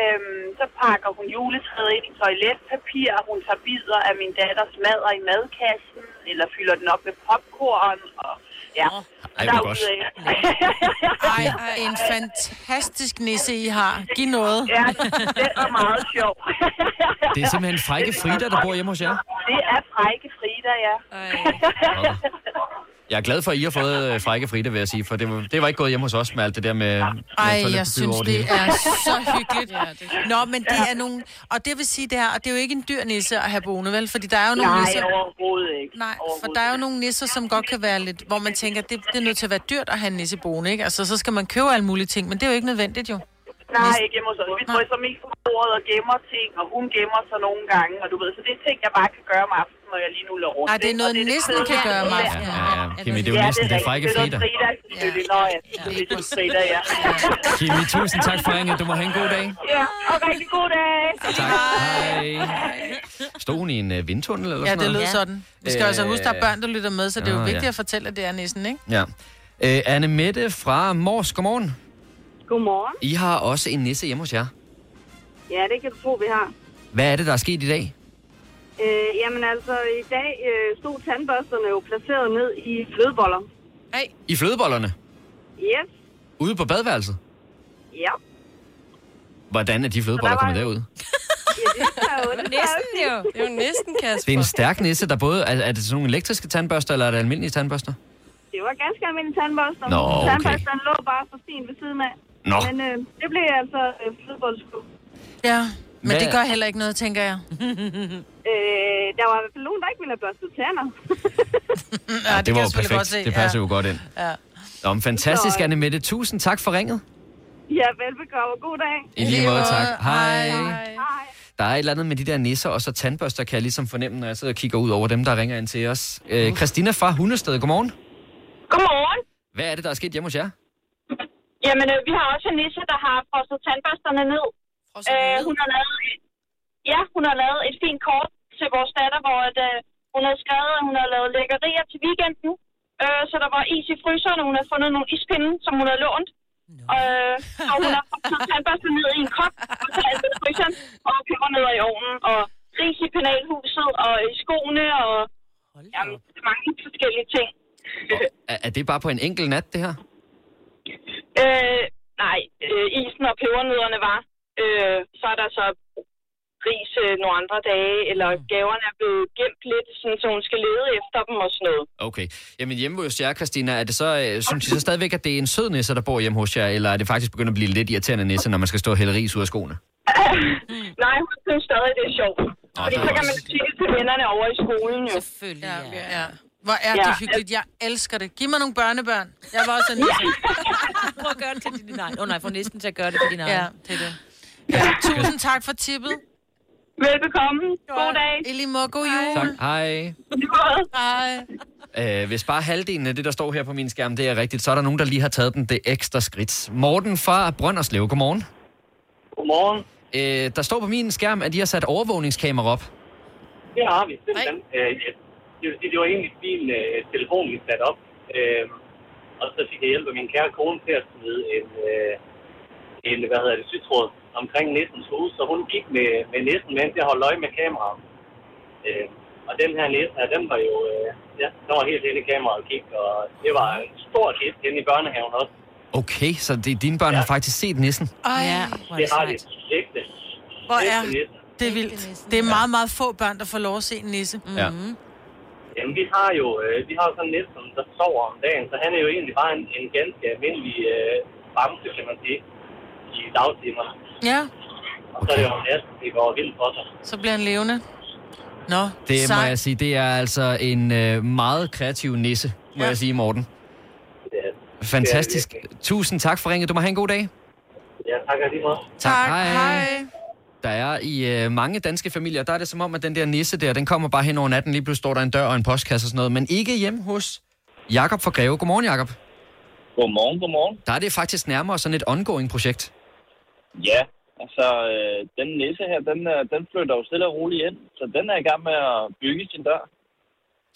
Øhm, så pakker hun juletræet ind i toiletpapir, hun tager bidder af min datters madder i madkassen, eller fylder den op med popcorn, og ja. Ej, hvor godt. Ej, en fantastisk nisse, I har. Giv noget. Ja, det er meget sjov. Det er simpelthen Frække Frida, der bor hjemme hos jer. Det er frække Frida, ja. Jeg er glad for, at I har fået øh, Frække Frida, vil jeg sige, for det var, det var ikke gået hjemme hos os med alt det der med... med Ej, jeg synes, det hele. er så hyggeligt. Nå, men det er nogle... Og det vil sige det her, og det er jo ikke en dyr nisse at have boende, vel? Fordi der er jo nogle Nej, nisser... overhovedet ikke. Nej, for der er jo nogle nisser, som godt kan være lidt... Hvor man tænker, det, det er nødt til at være dyrt at have en nisse boende, ikke? Altså, så skal man købe alle mulige ting, men det er jo ikke nødvendigt, jo. Nej, ikke hjemme hos os. Vi drysser mest på bordet og gemmer ting, og hun gemmer sig nogle gange, og du ved, så det er ting, jeg bare kan gøre om aftenen, når jeg lige nu løber rundt. Ej, det er noget, Og nissen det kan gøre om aftenen. Ja, ja, Kimi, det er jo næsten det er Frække. Frida. Det er selvfølgelig. Nå ja. Det er Frida, ja. Kimi, tusind tak for ringet. Du må have en god dag. Ja, og rigtig god dag. Tak. Hej. Stod hun i en uh, vindtunnel eller Ja, sådan det noget? lød sådan. Vi skal altså huske, der er børn, der lytter med, så det er jo vigtigt ja. at fortælle, at det er nissen, ikke? Ja. Øh, Anne Mette fra Mors, godmorgen. Godmorgen. I har også en nisse hjemme hos jer. Ja, det kan du tro, vi har. Hvad er det, der er sket i dag? Øh, jamen altså, i dag øh, stod tandbørsterne jo placeret ned i flødeboller. Hey. I flødebollerne? Yes, Ude på badeværelset? ja. Hvordan er de flødeboller kommet derud? Ja, det er jo det. Næsten jo. Det er jo næsten, Kasper. Det er en stærk nisse, der både... Er, er det sådan nogle elektriske tandbørster, eller er det almindelige tandbørster? Det var ganske almindelige tandbørster. Nå, okay. Tandbørsterne lå bare for fint ved siden af. Nå. Men øh, det blev altså øh, flødebolleskum. Ja, men Hvad- det gør heller ikke noget, tænker jeg. Øh, der var i hvert fald nogen, der ikke ville have børstet tænder. Ja, det, var kan jo perfekt. godt se, Det passer ja. jo godt ind. Ja. Nå, men fantastisk, Anne Mette. Tusind tak for ringet. ja, velbekomme. God dag. I lige måde, tak. Hej. Hej. Der er et eller andet med de der nisser og så tandbørster, kan jeg ligesom fornemme, når jeg sidder og kigger ud over dem, der ringer ind til os. Øh, Christina fra Hundested, godmorgen. Godmorgen. Hvad er det, der er sket hjemme hos jer? Jamen, øh, vi har også en nisse, der har frosset tandbørsterne ned. Øh, hun har lavet, ja, hun har lavet et fint kort til vores datter, hvor at, øh, hun har skrevet, at hun har lavet lækkerier til weekenden. Øh, så der var is i fryseren, og hun har fundet nogle ispinde, som hun har lånt. Øh, og hun har frosset tandbørsten ned i en kop, og så alt i fryseren, og peber ned i ovnen, og ris i penalhuset, og i skoene, og jamen, mange forskellige ting. Er, er det bare på en enkelt nat, det her? Øh, nej, øh, isen og pebernødderne var. Øh, så er der så ris øh, nogle andre dage, eller gaverne er blevet gemt lidt, sådan, så hun skal lede efter dem og sådan noget. Okay. Jamen hjemme hos jer, Christina, er det så, øh, synes I så stadigvæk, at det er en sød nisse, der bor hjemme hos jer, eller er det faktisk begyndt at blive lidt irriterende nisse, når man skal stå og hælde ris ud af skoene? Nej, hun synes stadig, det er sjovt. Fordi det er så kan man sige til vennerne over i skolen jo. Selvfølgelig, ja. ja. Hvor er Ja. det hyggeligt. Jeg elsker det. Giv mig nogle børnebørn. Jeg var også en nisse. Prøv at gøre det til dine... Nej, oh, nej, få næsten til at gøre det for dine Ja, det er det. Ja, tusind tak for tippet. Velbekomme. God dag. I lige måde. God jul. Tak. Hej. Hej. Øh, hvis bare halvdelen af det, der står her på min skærm, det er rigtigt, så er der nogen, der lige har taget den det ekstra skridt. Morten fra Brønderslev, godmorgen. Godmorgen. Øh, der står på min skærm, at de har sat overvågningskamera op. Det har vi simpelthen. Øh, det, vil sige, det var egentlig min øh, telefon, vi satte op. Øh, og så fik jeg hjælp af min kære kone til at smide en, øh, en hvad hedder det, sytråd omkring næstens hus. Så hun gik med, med næsten mens jeg holdt øje med kameraet. Øh, og den her her, den var jo, øh, ja, den var helt inde i kameraet og gik. Og det var en stor hit inde i børnehaven også. Okay, så det, dine børn ja. har faktisk set nissen. Ej, ja, Det har de ægte. Hvor er det er vildt. Det er meget, meget få børn, der får lov at se en nisse. Ja. Jamen, vi har jo øh, vi har sådan en næsten, der sover om dagen, så han er jo egentlig bare en, en ganske almindelig øh, bamse, kan man sige, i dagtimerne. Ja, Og så er det jo næsten, det går vildt for sig. så bliver han levende. Nå, Det må sej. jeg sige, det er altså en øh, meget kreativ nisse, må Ja. jeg sige, Morten. Er, Fantastisk. Tusind tak for ringet. Du må have en god dag. ja, tak lige måde. Tak. Hej. Der er i øh, mange danske familier, der er det som om, at den der nisse der, den kommer bare hen over natten. Lige pludselig står der en dør og en postkasse og sådan noget. Men ikke hjemme hos Jakob fra Greve. Godmorgen, Jakob. Godmorgen, godmorgen. Der er det faktisk nærmere sådan et ongoing projekt. Ja, Altså, øh, den nisse her, den, øh, den flytter jo stille og roligt ind, så den er i gang med at bygge sin dør.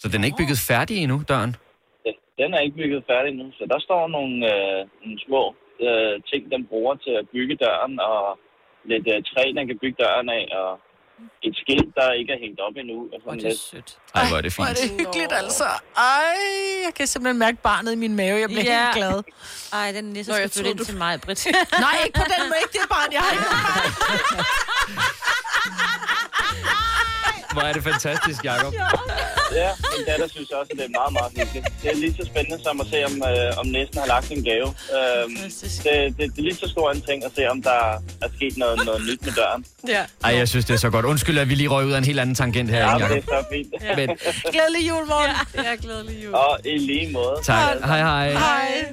Så den er ikke bygget færdig endnu, døren? Den er ikke bygget færdig nu, så der står nogle, øh, nogle små øh, ting, den bruger til at bygge døren, og lidt øh, træ, den kan bygge døren af, og et skilt, der ikke er hængt op endnu. Og sådan det er sødt. Ej, hvor er det Hvor er fint. det hyggeligt, altså. Ej, jeg kan simpelthen mærke barnet i min mave. Jeg bliver Ja. helt glad. Ej, den nisse Nå, skal jeg flytte ind troede, til mig, Britt. Nej, ikke på den måde. Ikke det barn, jeg har ikke. Hvor er det fantastisk, Jacob. Ja, min datter synes også, at det er meget, meget hyggeligt. Det er lige så spændende som at se, om, øh, om næsten har lagt en gave. Øhm, det, det, det, er lige så stor en ting at se, om der er sket noget, noget nyt med døren. Ja. Ej, jeg synes, det er så godt. Undskyld, at vi lige røg ud af en helt anden tangent her, Ja, ikke, det er så fint. Ja. Men- Glædelig jul, morgen. Ja, ja glædelig jul. Og i lige måde. Tak. Hej, hej. Hej.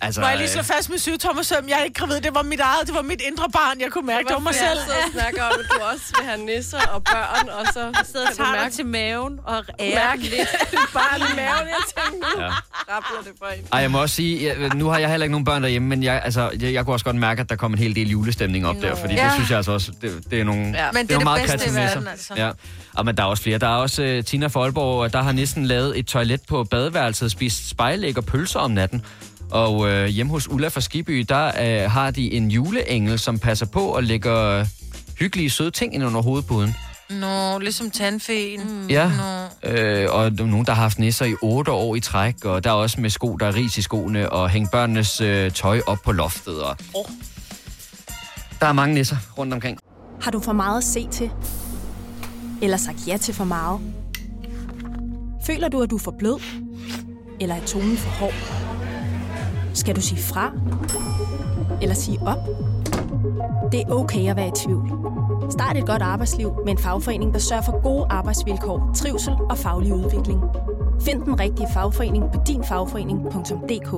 Altså, Må jeg lige slå fast med syv tommer søm? Jeg er ikke gravid. Det var mit eget. Det var mit indre barn. Jeg kunne mærke, det var mig selv. Jeg og snakker om, at du også vil have nisser og børn, og så sidder og tager mærke til maven og ærer lidt barn i maven. Jeg tænkte, nu Ja. rappler det for en. Ej, jeg må også sige, jeg, nu har jeg heller ikke nogen børn derhjemme, men jeg, altså, jeg, jeg kunne også godt mærke, at der kom en hel del julestemning op der, fordi Ja. det synes jeg altså også, det, det er nogle, Ja. Men det er det meget bedste i kreative verden, nisser. altså. Ja. Og, men der er også flere. Der er også uh, Tina Folborg, der har næsten lavet et toilet på badeværelset, spist spejlæg og pølser om natten. Og uh, hjemme hos Ulla fra Skiby, der uh, har de en juleengel, som passer på og lægger hyggelige, søde ting ind under hovedpuden. Nå, ligesom tandfeen. Mm. Ja, Nå. øh, og der er nogen, der har haft nisser i otte år i træk, og der er også med sko, der er ris i skoene, og hænge børnenes øh, tøj op på loftet. Og... Oh. Der er mange nisser rundt omkring. Har du for meget at se til? Eller sagt ja til for meget? Føler du, at du er for blød? Eller er tonen for hård? Skal du sige fra? Eller sige op? Det er okay at være i tvivl. Start et godt arbejdsliv med en fagforening, der sørger for gode arbejdsvilkår, trivsel og faglig udvikling. Find den rigtige fagforening på dinfagforening.dk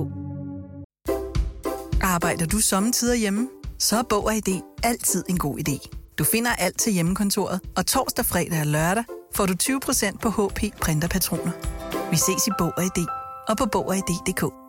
Arbejder du sommetider hjemme? Så er Bog og ID altid en god idé. Du finder alt til hjemmekontoret, og torsdag, fredag og lørdag får du 20% på HP printerpatroner. Vi ses i Bog og ID og på Bog og ID.dk.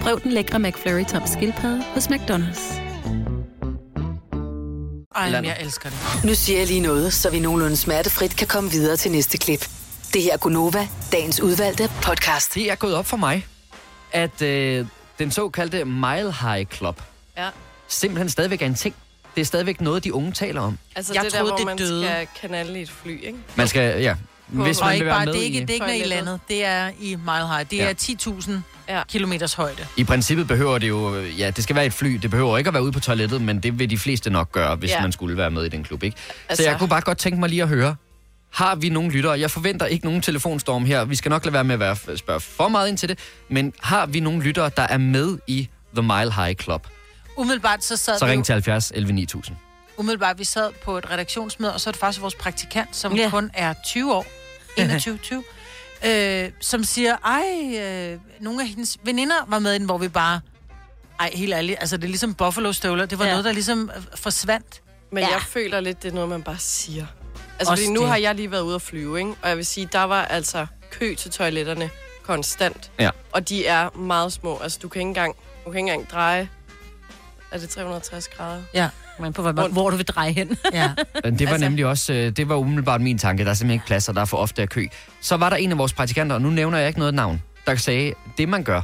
Prøv den lækre McFlurry tom skildpadde hos McDonald's. Ej, men jeg elsker det. Nu siger jeg lige noget, så vi nogenlunde smertefrit kan komme videre til næste klip. Det her er Gunova, dagens udvalgte podcast. Det er gået op for mig, at øh, den såkaldte Mile High Club Ja. simpelthen stadigvæk er en ting. Det er stadigvæk noget, de unge taler om. Altså Jeg det der, troede, hvor det man døde. skal kanale i et fly, ikke? Man skal, ja, hvis og man ikke vil være bare, med det er ikke, i... det er ikke nede i landet. Det er i Mile High. Det Ja. er 10.000 ja. kilometers højde. I princippet behøver det jo, ja, det skal være et fly. Det behøver ikke at være ude på toilettet, men det vil de fleste nok gøre, hvis Ja. man skulle være med i den klub, ikke? Altså... Så jeg kunne bare godt tænke mig lige at høre, har vi nogle lyttere? Jeg forventer ikke nogen telefonstorm her. Vi skal nok lade være med at være, spørge for meget ind til det. Men har vi nogle lyttere, der er med i The Mile High Club? Umiddelbart så sad Så vi ring til 70 11 9000. umiddelbart, vi sad på et redaktionsmøde, og så er det faktisk vores praktikant, som ja. kun er 20 år, 21, 20, øh, som siger, ej, øh, nogle af hendes veninder var med i den, hvor vi bare, ej, helt ærligt, altså det er ligesom Buffalo-støvler, det var Ja. noget, der ligesom øh, forsvandt. Men Ja. ja. jeg føler lidt, det er noget, man bare siger. Altså, Også fordi nu det. har jeg lige været ude at flyve, ikke? Og jeg vil sige, der var altså kø til toiletterne konstant. Ja. Og de er meget små. Altså, du kan ikke engang, du kan ikke engang dreje... Er det 360 grader? Ja. Men på hvor, hvor du vil dreje hen. Ja. Det var altså... nemlig også, øh, det var umiddelbart min tanke. Der er simpelthen ikke plads, og der er for ofte af kø. Så var der en af vores praktikanter, og nu nævner jeg ikke noget navn, der sagde, det man gør,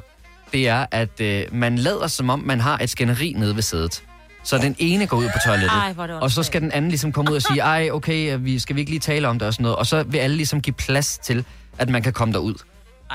det er, at øh, man lader som om, man har et skænderi nede ved sædet. Så den ene går ud på toilettet, Ej, og så skal den anden ligesom komme ud og sige, ej, okay, vi skal vi ikke lige tale om det og sådan noget. Og så vil alle ligesom give plads til, at man kan komme derud.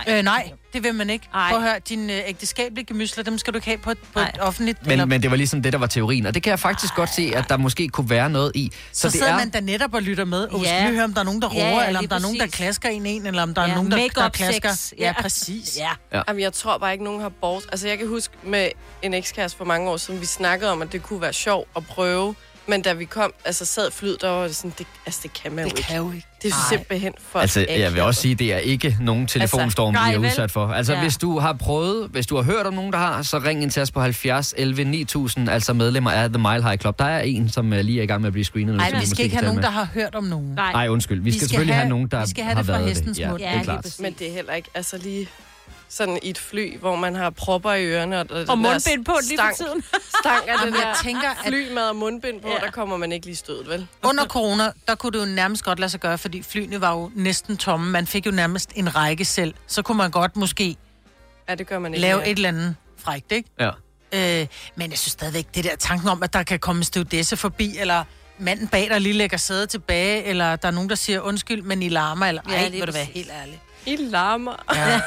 Øh, nej, det vil man ikke. Prøv at høre, dine øh, ægteskabelige gemysler, dem skal du ikke have på et, på et offentligt... Men, men det var ligesom det, der var teorien, og det kan jeg faktisk godt se, at der måske kunne være noget i. så, så det sidder man da netop og lytter med, og ja. Skal høre, om der er nogen, der Ja, roer, ja, eller om der er nogen, der klasker en en, eller om der er Ja, nogen, der, der klasker. sex. Ja, Ja. præcis. Ja. Ja. Jamen, jeg tror bare ikke, nogen har bort... Altså, jeg kan huske med en ekskæreste for mange år siden, vi snakkede om, at det kunne være sjovt at prøve. Men da vi kom, altså sad flyet, der var det sådan, det, altså, det kan man Det jo ikke. kan jo ikke. Det er Nej. simpelthen for Altså, jeg vil også sige, det er ikke nogen telefonstorm, Altså, vi er vel? udsat for. Altså, Ja. hvis du har prøvet, hvis du har hørt om nogen, der har, så ring ind til os på 70 11 9000, altså medlemmer af The Mile High Club. Der er en, som øh, lige er i gang med at blive screenet nu. Nej, vi skal ikke have nogen, med. der har hørt om nogen. Nej, undskyld. Vi, skal, selvfølgelig have, nogen, der vi skal have har det fra været hestens det. Ja, mund. det er klart. Men det er heller ikke, altså lige sådan i et fly, hvor man har propper i ørerne. Og, Og mundbind på lige for tiden. Stang af jeg der tænker, at- flymad og mundbind på, ja. der kommer man ikke lige stødet, vel? Under corona, der kunne det jo nærmest godt lade sig gøre, fordi flyene var jo næsten tomme. Man fik jo nærmest en række selv. Så kunne man godt måske Ja, det gør man ikke. lave mere. et eller andet frækt, ikke? Ja. Øh, men jeg synes stadigvæk, det der tanken om, at der kan komme en stewardesse forbi, eller manden bag dig lige lægger sædet tilbage, eller der er nogen, der siger undskyld, men I larmer, eller Ja, ej, lige vil du være helt ærlig. I larmer. Ja.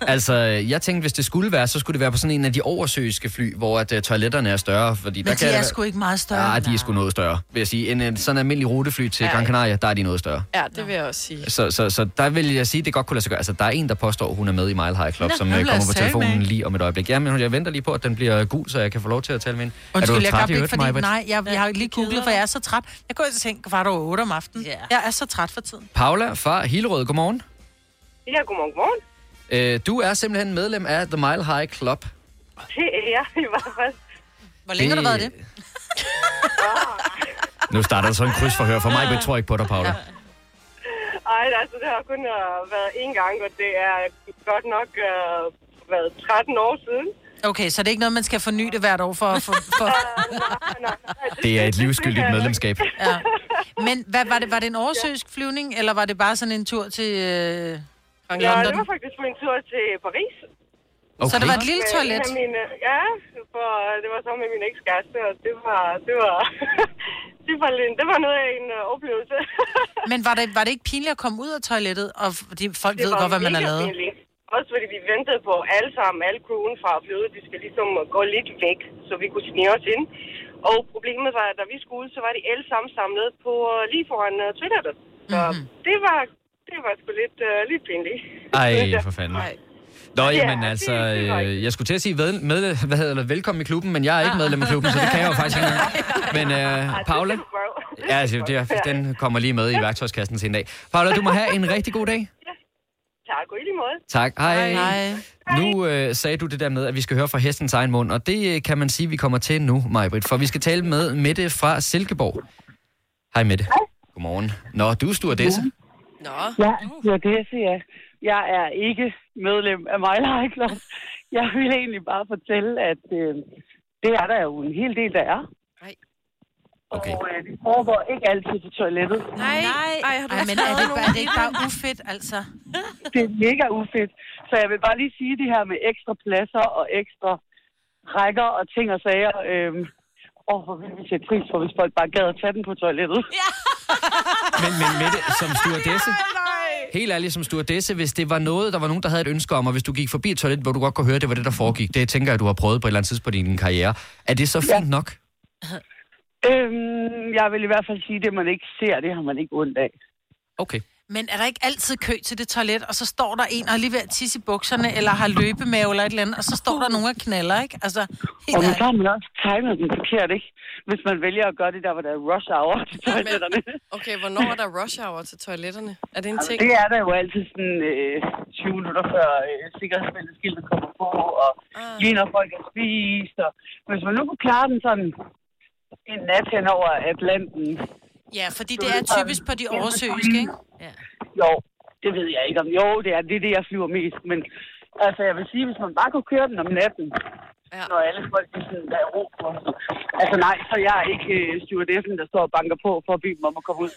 Altså, jeg tænkte, hvis det skulle være, så skulle det være på sådan en af de oversøiske fly, hvor at, uh, toiletterne er større. Fordi Men der de kan er det- sgu ikke meget større. Ja, de er sgu noget større, vil jeg sige. En, en sådan almindelig rutefly til Ja. Gran Canaria, der er de noget større. Ja, det vil jeg også sige. Så, så, så der vil jeg sige, det godt kunne lade sig gøre. Altså, der er en, der påstår, hun er med i Mile High Club, Nå, som øh, kommer på med telefonen lige om et øjeblik. Jamen, jeg venter lige på, at den bliver gul, så jeg kan få lov til at tale med hende. Undskyld, er du jeg træt i ikke, fordi, nej, jeg, jeg har lige googlet, for jeg er så træt. Jeg går i seng kvart over otte om aftenen. Ja. Jeg er så træt for tiden. Paula fra Hillerød, godmorgen. Ja, godmorgen, godmorgen. Øh, du er simpelthen medlem af The Mile High Club. Det er jeg i hvert fald. Hvor længe har du været det? Nu starter der så en krydsforhør. For mig tror jeg ikke på dig, Paula. Ej, altså, det har kun uh, været én gang, og det er godt nok uh, været 13 år siden. Okay, så det er ikke noget, man skal forny det hvert år for... for, for... Det er et livsskyldigt medlemskab. ja. Men hvad, var, det, var det en oversøisk flyvning, eller var det bare sådan en tur til øh, Ja, London? det var faktisk på en tur til Paris. Så det var et lille toilet? Mine, ja, for det var så med min ekskæreste, og det var, det var, det var, det var noget af en uh, oplevelse. Men var det, var det ikke pinligt at komme ud af toilettet? Og fordi folk det ved godt, hvad man har lavet. pinligt. Også fordi vi ventede på alle sammen, alle crewen fra flyet, de skal ligesom gå lidt væk, så vi kunne snige os ind. Og problemet var, at da vi skulle, så var de alle sammen samlet på uh, lige foran uh, toilettet. Så mm-hmm. det var, det var sgu lidt, uh, lidt pinligt. Ej, for fanden. Nå, Ja, jamen altså, øh, jeg skulle til at sige ved, med, hvad hedder det, velkommen i klubben, men jeg er ikke medlem af klubben, så det kan jeg jo faktisk ikke engang. Men øh, Paula, ja, altså, det den kommer lige med i værktøjskassen til en dag. Paula, du må have en rigtig god dag. Tak, og i lige måde. Tak. Hej. Hej. Nu øh, sagde du det der med, at vi skal høre fra hestens egen mund, og det øh, kan man sige, vi kommer til nu, Majbrit, for vi skal tale med Mette fra Silkeborg. Hej Mette. Godmorgen. Nå, du er stewardesse. Nå. Ja, det er det, jeg siger. Jeg er ikke medlem af High Club. Jeg vil egentlig bare fortælle, at øh, det er der jo en hel del, der er. Okay. Og øh, det foregår ikke altid på toilettet. Nej, Nej. Ej, har du Ej, men er det, er det ikke bare ufedt, altså? Det er mega ufedt. Så jeg vil bare lige sige det her med ekstra pladser og ekstra rækker og ting og sager. Øh, og hvor vil vi sætte pris for, hvis folk bare gad at tage den på toilettet. Ja. Men, men Mette, som stewardesse, helt ærligt som stewardesse, hvis det var noget, der var nogen, der havde et ønske om, og hvis du gik forbi et toilet, hvor du godt kunne høre, det var det, der foregik, det tænker jeg, du har prøvet på et eller andet tidspunkt i din karriere. Er det så fint nok? Øhm, jeg vil i hvert fald sige, det man ikke ser, det har man ikke ondt af. Okay. Men er der ikke altid kø til det toilet, og så står der en og er lige ved at tisse i bukserne, eller har løbemave eller et eller andet, og så står der nogen og knaller, ikke? Altså, helt Og ærligt. så har man også timet den forkert, ikke? Hvis man vælger at gøre det der, hvor der er rush hour til toiletterne. Okay, hvornår er der rush hour til toiletterne? Er det en ting? Det er der jo altid sådan øh, 20 minutter før øh, sikkerhedsbælteskiltet kommer på, og Ah. lige når folk er spist. Og hvis man nu kunne klare den sådan en nat hen over Atlanten. Ja, fordi det er typisk på de oversøiske, ikke? Ja. Jo, det ved jeg ikke om. Jo, det er det, det jeg flyver mest. Men altså, jeg vil sige, hvis man bare kunne køre den om natten, ja. når alle folk er sådan, der er ro på. Altså nej, så jeg er ikke øh, stewardessen, der står og banker på for at bede dem om at komme ud.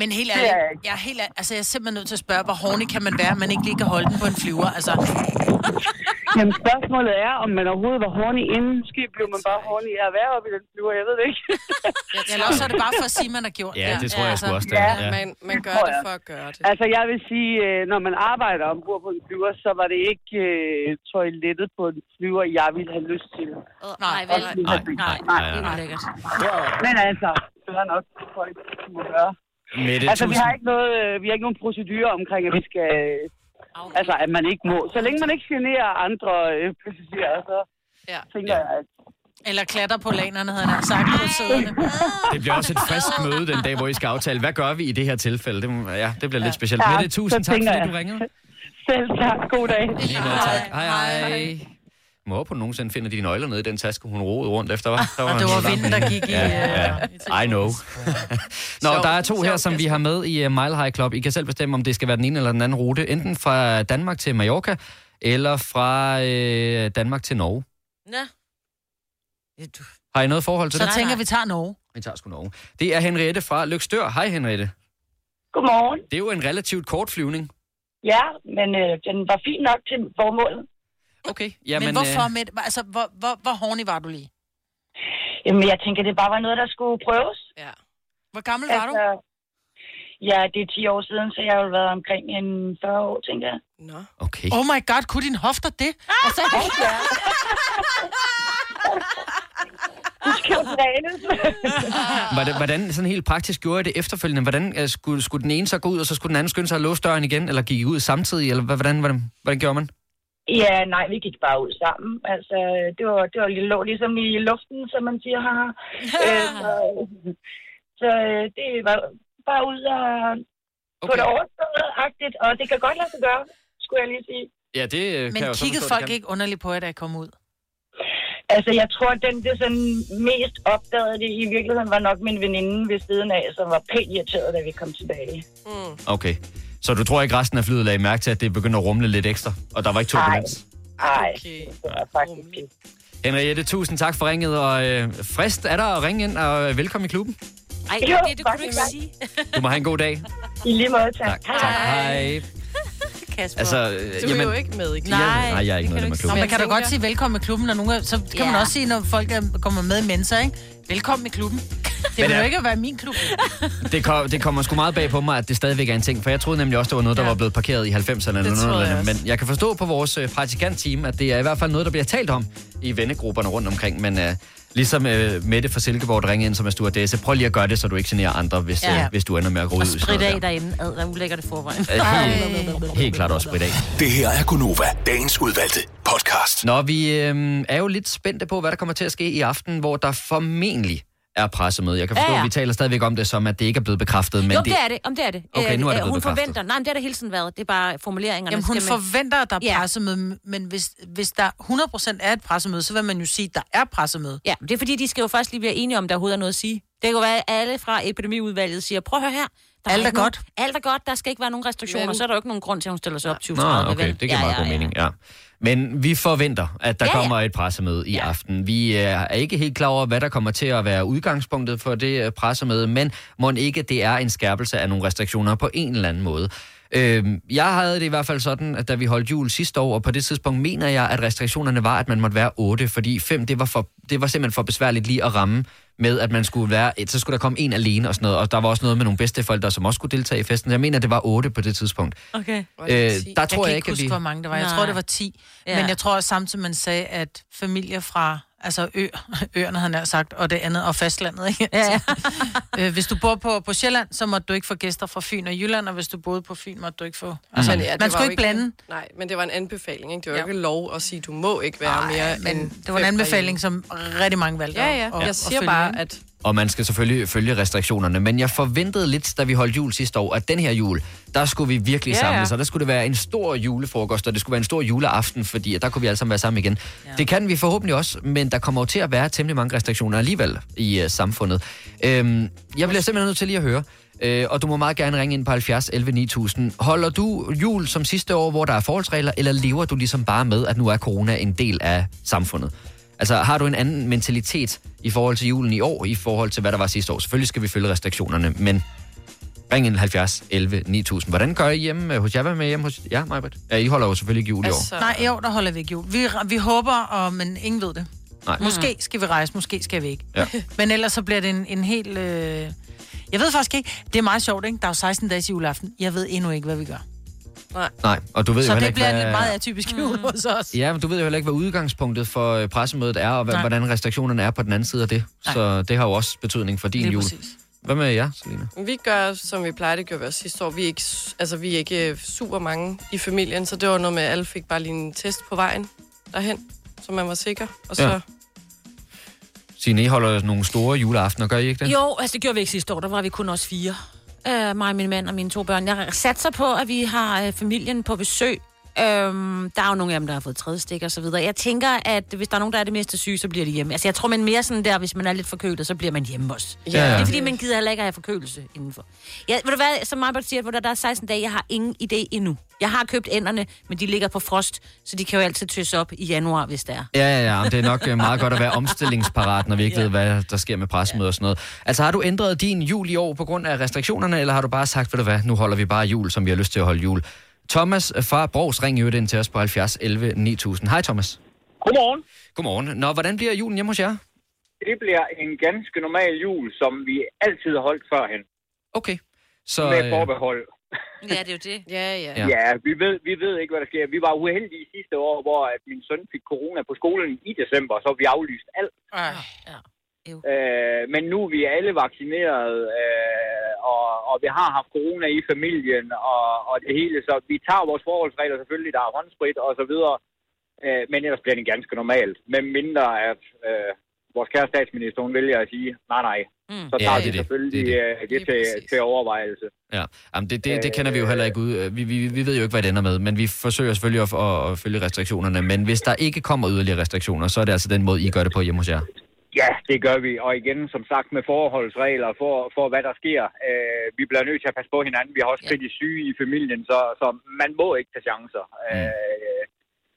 Men helt Det ærligt, jeg jeg er, helt, ær- altså, jeg er simpelthen nødt til at spørge, hvor horny kan man være, at man ikke lige kan holde den på en flyver? Altså, Jamen spørgsmålet er, om man overhovedet var horny inden. Måske blev man bare horny af at være oppe i den flyver, jeg ved det ikke. Eller også er det bare for at sige, man har gjort Ja, det tror jeg sgu også, det Ja. Ja. Man, man gør det for at gøre det. Altså jeg vil sige, øh, når man arbejder ombord på en flyver, så var det ikke øh, toilettet på en flyver, jeg ville have lyst til. Nej, vel? Også Nej, lige- nej, nej, det er ulækkert. Men altså, det er nok folk må gøre. Mette, altså, vi tusind- har ikke noget, øh, vi har ikke nogen procedurer omkring, at vi skal... øh, Altså, at man ikke må. Så længe man ikke generer andre øh, passagerer, så ja. tænker jeg, at... Eller klatter på lanerne, havde han sagt på sæderne. Det bliver også et frisk møde den dag, hvor I skal aftale, hvad gør vi i det her tilfælde? Det, må- ja, det bliver lidt specielt. Ja, Mette, tusind tak, fordi jeg. du ringede. Selv tak. God dag. Lige måde, tak. Hej, hej. Må håbe, hun nogensinde finder de nøgler nede i den taske, hun roede rundt efter, var. Der Og det var vinden, der gik i, Ja, ja. øh, I know. Nå, der er to her, som vi har med i uh, Mile High Club. I kan selv bestemme, om det skal være den ene eller den anden rute. Enten fra Danmark til Mallorca, eller fra øh, Danmark til Norge. Ja. Har I noget forhold til Så det? tænker vi tager Norge. Vi tager sgu Norge. Det er Henriette fra Lykstør. Hej, Henriette. Godmorgen. Det er jo en relativt kort flyvning. Ja, men øh, den var fin nok til formålet. Okay. Jamen, men hvorfor med, altså, hvor, hvor, hvor horny var du lige? Jamen, jeg tænker, det bare var noget, der skulle prøves. Ja. Hvor gammel var du? Ja, det er 10 år siden, så jeg har jo været omkring en 40 år, tænker jeg. Nå. Okay. Oh my god, kunne din hofter det? Altså, ja. Husk jo Hvordan, hvordan sådan helt praktisk gjorde I det efterfølgende? Hvordan øh, skulle, skulle den ene så gå ud, og så skulle den anden skynde sig at låse døren igen, eller gik I ud samtidig, eller hvad- hvordan, hvordan, hvordan gjorde man? Ja, nej, vi gik bare ud sammen. Altså, det var, det var lå ligesom i luften, som man siger. Haha. øh, så, så øh, det var bare ud og okay. på det overstået-agtigt, og det kan godt lade sig gøre, skulle jeg lige sige. Ja, det øh, kan Men kiggede folk kan. ikke underligt på jer, da jeg kom ud? Altså, jeg tror, at den, det sådan mest opdagede det i virkeligheden var nok min veninde ved siden af, som var pænt irriteret, da vi kom tilbage. Mm. Okay. Så du tror ikke, resten af flyet lagde mærke til, at det begyndte at rumle lidt ekstra, og der var ikke turbulens? Nej, okay. det var faktisk ikke. Henriette, tusind tak for ringet, og øh, frist er der at ringe ind, og øh, velkommen i klubben. Ej, Jo, det, det kunne du ikke sige. Du må have en god dag. I lige måde, tak. Tak, tak. Hej. Kasper. Altså, øh, Du er jamen- jo ikke med i klubben. Nej, nej, jeg er ikke af Nå, klubben. man kan da godt sige velkommen i klubben, og nogle, så kan Ja. man også sige, når folk er, kommer med i mensa, ikke? Velkommen i klubben. Det vil er- jo ikke være min klub. Det, kom, det kommer sgu meget bag på mig, at det stadigvæk er en ting, for jeg troede nemlig også, det var noget, der Ja. var blevet parkeret i 90'erne eller Det noget. jeg Men jeg kan forstå på vores øh, praktikant-team, at det er i hvert fald noget, der bliver talt om i vennegrupperne rundt omkring. Men øh, ligesom øh, Mette fra Silkeborg, der ringer ind som er stewardesse, prøv lige at gøre det, så du ikke generer andre, hvis, Ja. øh, hvis du ender med at gå ud. Og sprit af derinde. Ad, der ulækkert i forvejen. Helt, helt klart også sprit af. Det her er Gunova, dagens udvalgte podcast. Nå, vi øh, er jo lidt spændte på, hvad der kommer til at ske i aften, hvor der formentlig er pressemøde. Jeg kan forstå, Ja, ja, at vi taler stadigvæk om det, som at det ikke er blevet bekræftet. Men jo, det er det. Om det er det. Okay, nu er det Øh, blevet Hun bekræftet. forventer. Nej, men det har det hele tiden været. Det er bare formuleringerne. Jamen, hun man- forventer, at der er Ja. pressemøde, men hvis, hvis der 100% er et pressemøde, så vil man jo sige, at der er pressemøde. Ja, det er fordi, de skal jo først lige være enige om, der overhovedet er noget at sige. Det kan jo være, at alle fra epidemiudvalget siger, prøv at høre her. Der Alt er nogen- godt. Alt er godt. Der skal ikke være nogen restriktioner. Så er der jo ikke nogen grund til, at hun stiller sig op 20 Nå, okay, det giver meget god mening, ja. Men vi forventer, at der Ja, ja, ja. kommer et pressemøde i ja. aften. Vi øh, er ikke helt klar over, hvad der kommer til at være udgangspunktet for det øh, pressemøde, men må ikke det er en skærpelse af nogle restriktioner på en eller anden måde. Øhm, jeg havde det i hvert fald sådan, at da vi holdt jul sidste år, og på det tidspunkt mener jeg, at restriktionerne var, at man måtte være 8, fordi 5, det var, for, det var simpelthen for besværligt lige at ramme med, at man skulle være, så skulle der komme en alene og sådan noget, og der var også noget med nogle bedsteforældre, som også skulle deltage i festen. Jeg mener, det var 8 på det tidspunkt. Okay. Øh, der tror jeg, jeg kan ikke, huske, vi... hvor mange der var. Jeg Nej. tror, det var 10. Ja. Ja. Men jeg tror også samtidig, man sagde, at familier fra altså ø, øerne, havde han sagt, og det andet, og fastlandet, ikke? Ja, ja. øh, hvis du bor på, på Sjælland, så måtte du ikke få gæster fra Fyn og Jylland, og hvis du boede på Fyn, måtte du ikke få... Altså, Men ja, man skulle ikke blande. Nej, men det var en anbefaling, ikke? Det var Ja. ikke lov at sige, du må ikke være Nej, mere men end det var en anbefaling, som rigtig mange valgte Ja, at- ja. at- Jeg at siger følge, bare, at Og man skal selvfølgelig følge restriktionerne. Men jeg forventede lidt, da vi holdt jul sidste år, at den her jul, der skulle vi virkelig Ja, ja, ja. samles. Og der skulle det være en stor julefrokost, og det skulle være en stor juleaften, fordi der kunne vi alle sammen være sammen igen. Ja. Det kan vi forhåbentlig også, men der kommer jo til at være temmelig mange restriktioner alligevel i uh, samfundet. Øhm, jeg bliver simpelthen nødt til lige at høre, øh, og du må meget gerne ringe ind på 70 11 9000. Holder du jul som sidste år, hvor der er forholdsregler, eller lever du ligesom bare med, at nu er corona en del af samfundet? Altså, har du en anden mentalitet i forhold til julen i år, i forhold til, hvad der var sidste år? Selvfølgelig skal vi følge restriktionerne, men Ring ind 70 11 9000. Hvordan gør I hjemme hos jer? Hvad med hjemme hos jer, Majbert? Ja, I holder jo selvfølgelig ikke jul i år. Altså... Nej, i år, der holder vi ikke jul. Vi, vi håber, og, men ingen ved det. Nej. Måske skal vi rejse, måske skal vi ikke. Ja. Men ellers så bliver det en, en helt... Øh... Jeg ved faktisk ikke. Det er meget sjovt, ikke? Der er jo 16 dage til juleaften. Jeg ved endnu ikke, hvad vi gør. Nej. Nej, og du ved så jo heller det ikke, bliver hvad... lidt meget atypisk jul hos os. Ja, men du ved jo heller ikke, hvad udgangspunktet for øh, pressemødet er, og hvad, hvordan restriktionerne er på den anden side af det. Nej. Så det har jo også betydning for din Lige jul. præcis. Hvad med jer, Selina? Vi gør, som vi plejer, det gjorde vi også sidste år. Vi er ikke, altså, vi er ikke øh, super mange i familien, så det var noget med, at alle fik bare lige en test på vejen derhen, så man var sikker. Og så, Ja. Signe, I holder nogle store juleaftener, gør I ikke det? Jo, altså det gjorde vi ikke sidste år. Der var vi kun os fire øh, mig, min mand og mine to børn. Jeg satser på, at vi har øh, familien på besøg. Øhm, der er jo nogle af dem, der har fået tredje stik og så videre. Jeg tænker, at hvis der er nogen, der er det meste syge, så bliver de hjemme. Altså jeg tror, man mere sådan der, hvis man er lidt forkølet, så bliver man hjemme også. Ja, ja. Det er fordi, man gider heller ikke at have forkølelse indenfor. Ja, ved du hvad, som Marbert siger, hvor der, er 16 dage, jeg har ingen idé endnu. Jeg har købt enderne, men de ligger på frost, så de kan jo altid tøsse op i januar, hvis det er. Ja, ja, ja. Det er nok øh, meget godt at være omstillingsparat, når vi ikke ved, hvad der sker med pressemøder og sådan noget. Altså, har du ændret din jul i år på grund af restriktionerne, eller har du bare sagt, ved du hvad, nu holder vi bare jul, som vi har lyst til at holde jul? Thomas fra Brogs, ring øvrigt ind til os på 70 11 9000. Hej, Thomas. Godmorgen. Godmorgen. Nå, hvordan bliver julen hjemme hos jer? Det bliver en ganske normal jul, som vi altid har holdt førhen. Okay. Så, Med øh, forbehold. Ja, det er jo det. Ja, ja. Ja, ja vi, ved, vi ved ikke, hvad der sker. Vi var uheldige sidste år, hvor at min søn fik corona på skolen i december, så vi aflyst alt. Ej. Ja. Øh, men nu er vi alle vaccineret, øh, og, og vi har haft corona i familien og, og det hele, så vi tager vores forholdsregler selvfølgelig, der er håndsprit og så videre, øh, men ellers bliver det ganske normalt. Men mindre at øh, vores kære statsminister, hun vælger at sige, nej nej, mm. så Ja, tager det er vi det. selvfølgelig det, det, det til, til overvejelse. Ja, Jamen, det, det, det kender vi jo heller ikke ud. Vi, vi, vi ved jo ikke, hvad det ender med, men vi forsøger selvfølgelig at, at, at følge restriktionerne. Men hvis der ikke kommer yderligere restriktioner, så er det altså den måde, I gør det på hjemme hos jer. Ja, det gør vi. Og igen, som sagt, med forholdsregler for, for hvad der sker. Øh, vi bliver nødt til at passe på hinanden. Vi har også kritisk syge i familien, så, så man må ikke tage chancer. Mm. Øh,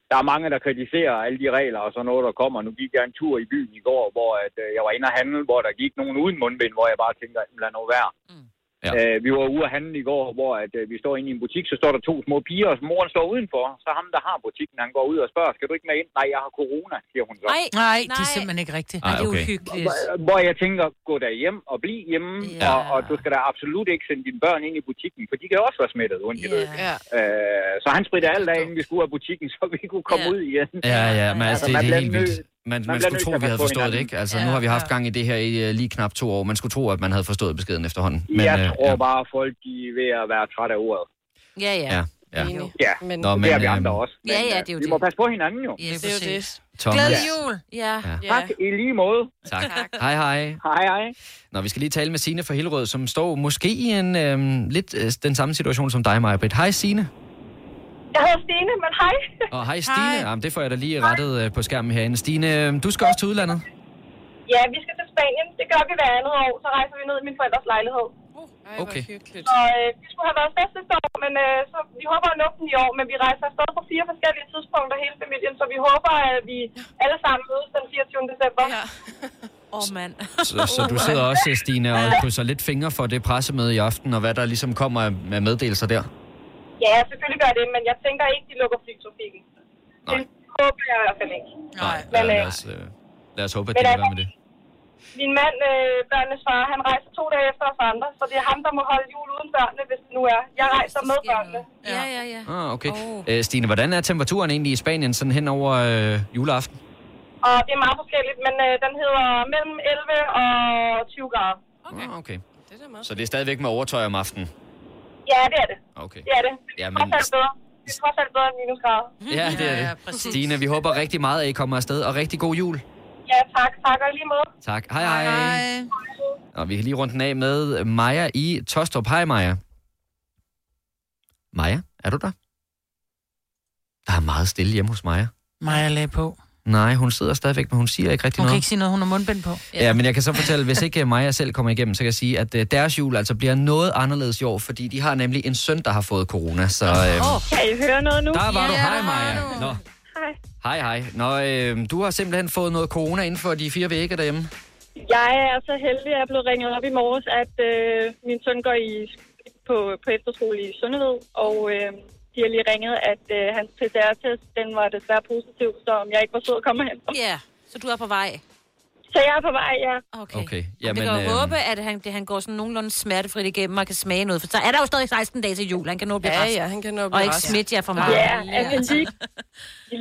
der er mange, der kritiserer alle de regler og sådan noget, der kommer. Nu gik jeg en tur i byen i går, hvor at, øh, jeg var inde og handle, hvor der gik nogen uden mundbind, hvor jeg bare tænker, lad nu være. Mm. Ja. Øh, vi var ude at handle i går, hvor at, øh, vi står inde i en butik, så står der to små piger, og moren står udenfor. Så ham, der har butikken, han går ud og spørger, skal du ikke med ind? Nej, jeg har corona, siger hun så. Nej, nej, det er simpelthen ikke rigtigt. Ej, det er okay. uhyggeligt. Hvor- Hvor jeg tænker, gå der hjem og bliv hjemme, Ja. og, og du skal da absolut ikke sende dine børn ind i butikken, for de kan også være smittet, uden de ved. Ja. Øh, så han spritter alt af, inden vi skulle ud af butikken, så vi kunne komme ud igen. Ja, ja, men altså, det, man det er helt vildt. Man, man, man skulle tro, at vi havde forstået det, hinanden. ikke? Altså, Ja, nu har vi haft ja. gang i det her i uh, lige knap to år. Man skulle tro, at man havde forstået beskeden efterhånden. Men, jeg øh, tror ja. bare, at folk de er ved at være trætte af ordet. Ja, ja. Ja, ja. Ja, men, Nå, det er vi men, andre øhm, også. Ja, Men, ja, øh, det er jo Vi det. må passe på hinanden jo. Yes, det er jo det. Thomas. Glædelig jul. Ja. Ja. Tak, i lige måde. Tak. Hej, hej. Hej, hej. Nå, vi skal lige tale med Sine fra Hillerød, som står måske i en øhm, lidt øh, den samme situation som dig, Maja Britt. Hej, Sine. Jeg hedder Stine, men hej. Og hej, Stine. Jamen, det får jeg da lige rettet øh, på skærmen herinde. Stine, øh, du skal også til udlandet. Ja, vi skal til Spanien. Det gør vi hver andet år. Så rejser vi ned i min forældres lejlighed. Okay. Så øh, vi skulle have været afsted sidste år, men øh, så, vi håber at nå den i år. Men vi rejser afsted på fire forskellige tidspunkter, hele familien. Så vi håber, at vi alle sammen mødes den 24. december. Ja. Åh, oh, mand. Så, så du sidder også, Stine, og krydser lidt fingre for det pressemøde i aften, og hvad der ligesom kommer af- med meddelelser der. Ja, selvfølgelig gør det, men jeg tænker ikke, de lukker flytrafikken. Det håber jeg i hvert fald ikke. Nej, Men, lad, øh, lad, os, øh, lad os håbe, at det kan altså- være med det. Min mand, øh, børnenes far, han rejser to dage efter os andre, så det er ham, der må holde jul uden børnene, hvis det nu er. Jeg rejser med børnene. Ja, ja, ja. Ah, okay. Øh, Stine, hvordan er temperaturen egentlig i Spanien sådan hen over øh, juleaften? Og det er meget forskelligt, men øh, den hedder mellem 11 og 20 grader. Okay. Ah, okay. Så det er stadigvæk med overtøj om aftenen? Ja, det er det. Okay. Det er det. Ja, Det er bedre. Det er trods alt bedre end minusgrader. Ja, det er det. Stine, vi håber rigtig meget, at I kommer afsted, og rigtig god jul. Ja, tak. Tak og lige måde. Tak. Hej, hej. hej. Og vi kan lige runde den af med Maja i Tostrup. Hej, Maja. Maja, er du der? Der er meget stille hjemme hos Maja. Maja lagde på. Nej, hun sidder stadigvæk, men hun siger ikke rigtig Hun kan noget. ikke sige noget, hun har mundbind på. Ja, men jeg kan så fortælle, hvis ikke Maja selv kommer igennem, så kan jeg sige, at øh, deres jul altså bliver noget anderledes i år, fordi de har nemlig en søn, der har fået corona. Så øh, Kan I høre noget nu? der var du. Hej, Maja. Nå, Hej. hej, hej. Nå, øh, du har simpelthen fået noget corona inden for de fire vægge derhjemme. Jeg er så heldig, at jeg er blevet ringet op i morges, at øh, min søn går i på, på efterskole i Sundeved, og øh, de har lige ringet, at øh, hans PCR-test, den var desværre positiv, så om jeg ikke var sød at komme hen. Ja, så du er på vej. Så jeg er på vej, ja. Okay. Okay, Jamen, vi kan jo øh, håbe, at han, det, han går sådan nogenlunde smertefrit igennem og kan smage noget. For så er der jo stadig 16 dage til jul. Han kan nå at blive Ja, rask. ja, han kan nå at Og blive ikke rask. smitte jer for meget. Ja, altså lige,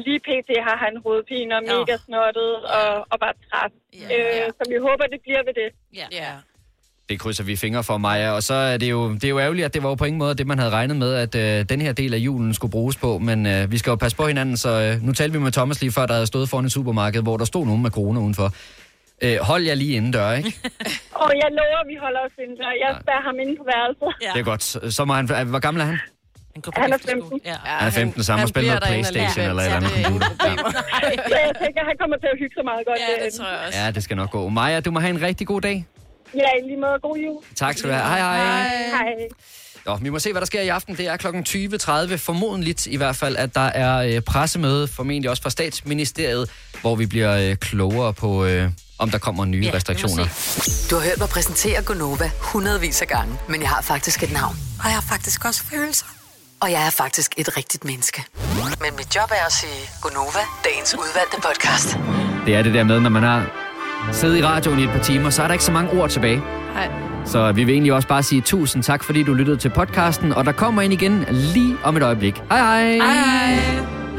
lige pt. har han hovedpine og mega snottet og, og bare træt. Øh, så vi håber, det bliver ved det. Ja. ja. Det krydser vi fingre for, Maja. Og så er det jo, det er jo ærgerligt, at det var jo på ingen måde det, man havde regnet med, at øh, den her del af julen skulle bruges på. Men øh, vi skal jo passe på hinanden, så øh, nu talte vi med Thomas lige før, der havde stået foran et supermarked, hvor der stod nogen med corona udenfor. Øh, hold jer lige indendør, ikke? Og jeg lover, vi holder os inden. Jeg spærer ham inde på værelset. Ja. Det er godt. Så- må han... øh, Hvor gammel er han? Han er 15. Ja. Han er 15, så han må spille noget Playstation eller et eller andet computer. Så jeg tænker, han kommer til at hygge sig meget godt. Ja, det tror jeg også. Ja, det skal nok gå. Maja, du må have en rigtig god dag. Ja, i lige måde. God jul. Tak skal du have. Hej, hej. Hej. Nå, vi må se, hvad der sker i aften. Det er kl. 20.30, formodentligt i hvert fald, at der er øh, pressemøde, formentlig også fra statsministeriet, hvor vi bliver øh, klogere på, øh, om der kommer nye ja, restriktioner. Du har hørt mig præsentere Gonova hundredvis af gange, men jeg har faktisk et navn. Og jeg har faktisk også følelser. Og jeg er faktisk et rigtigt menneske. Men mit job er at sige Gonova, dagens udvalgte podcast. Det er det der med, når man har siddet i radioen i et par timer, så er der ikke så mange ord tilbage. Nej. Så vi vil egentlig også bare sige tusind tak, fordi du lyttede til podcasten, og der kommer ind igen lige om et øjeblik. Hej hej! Hej.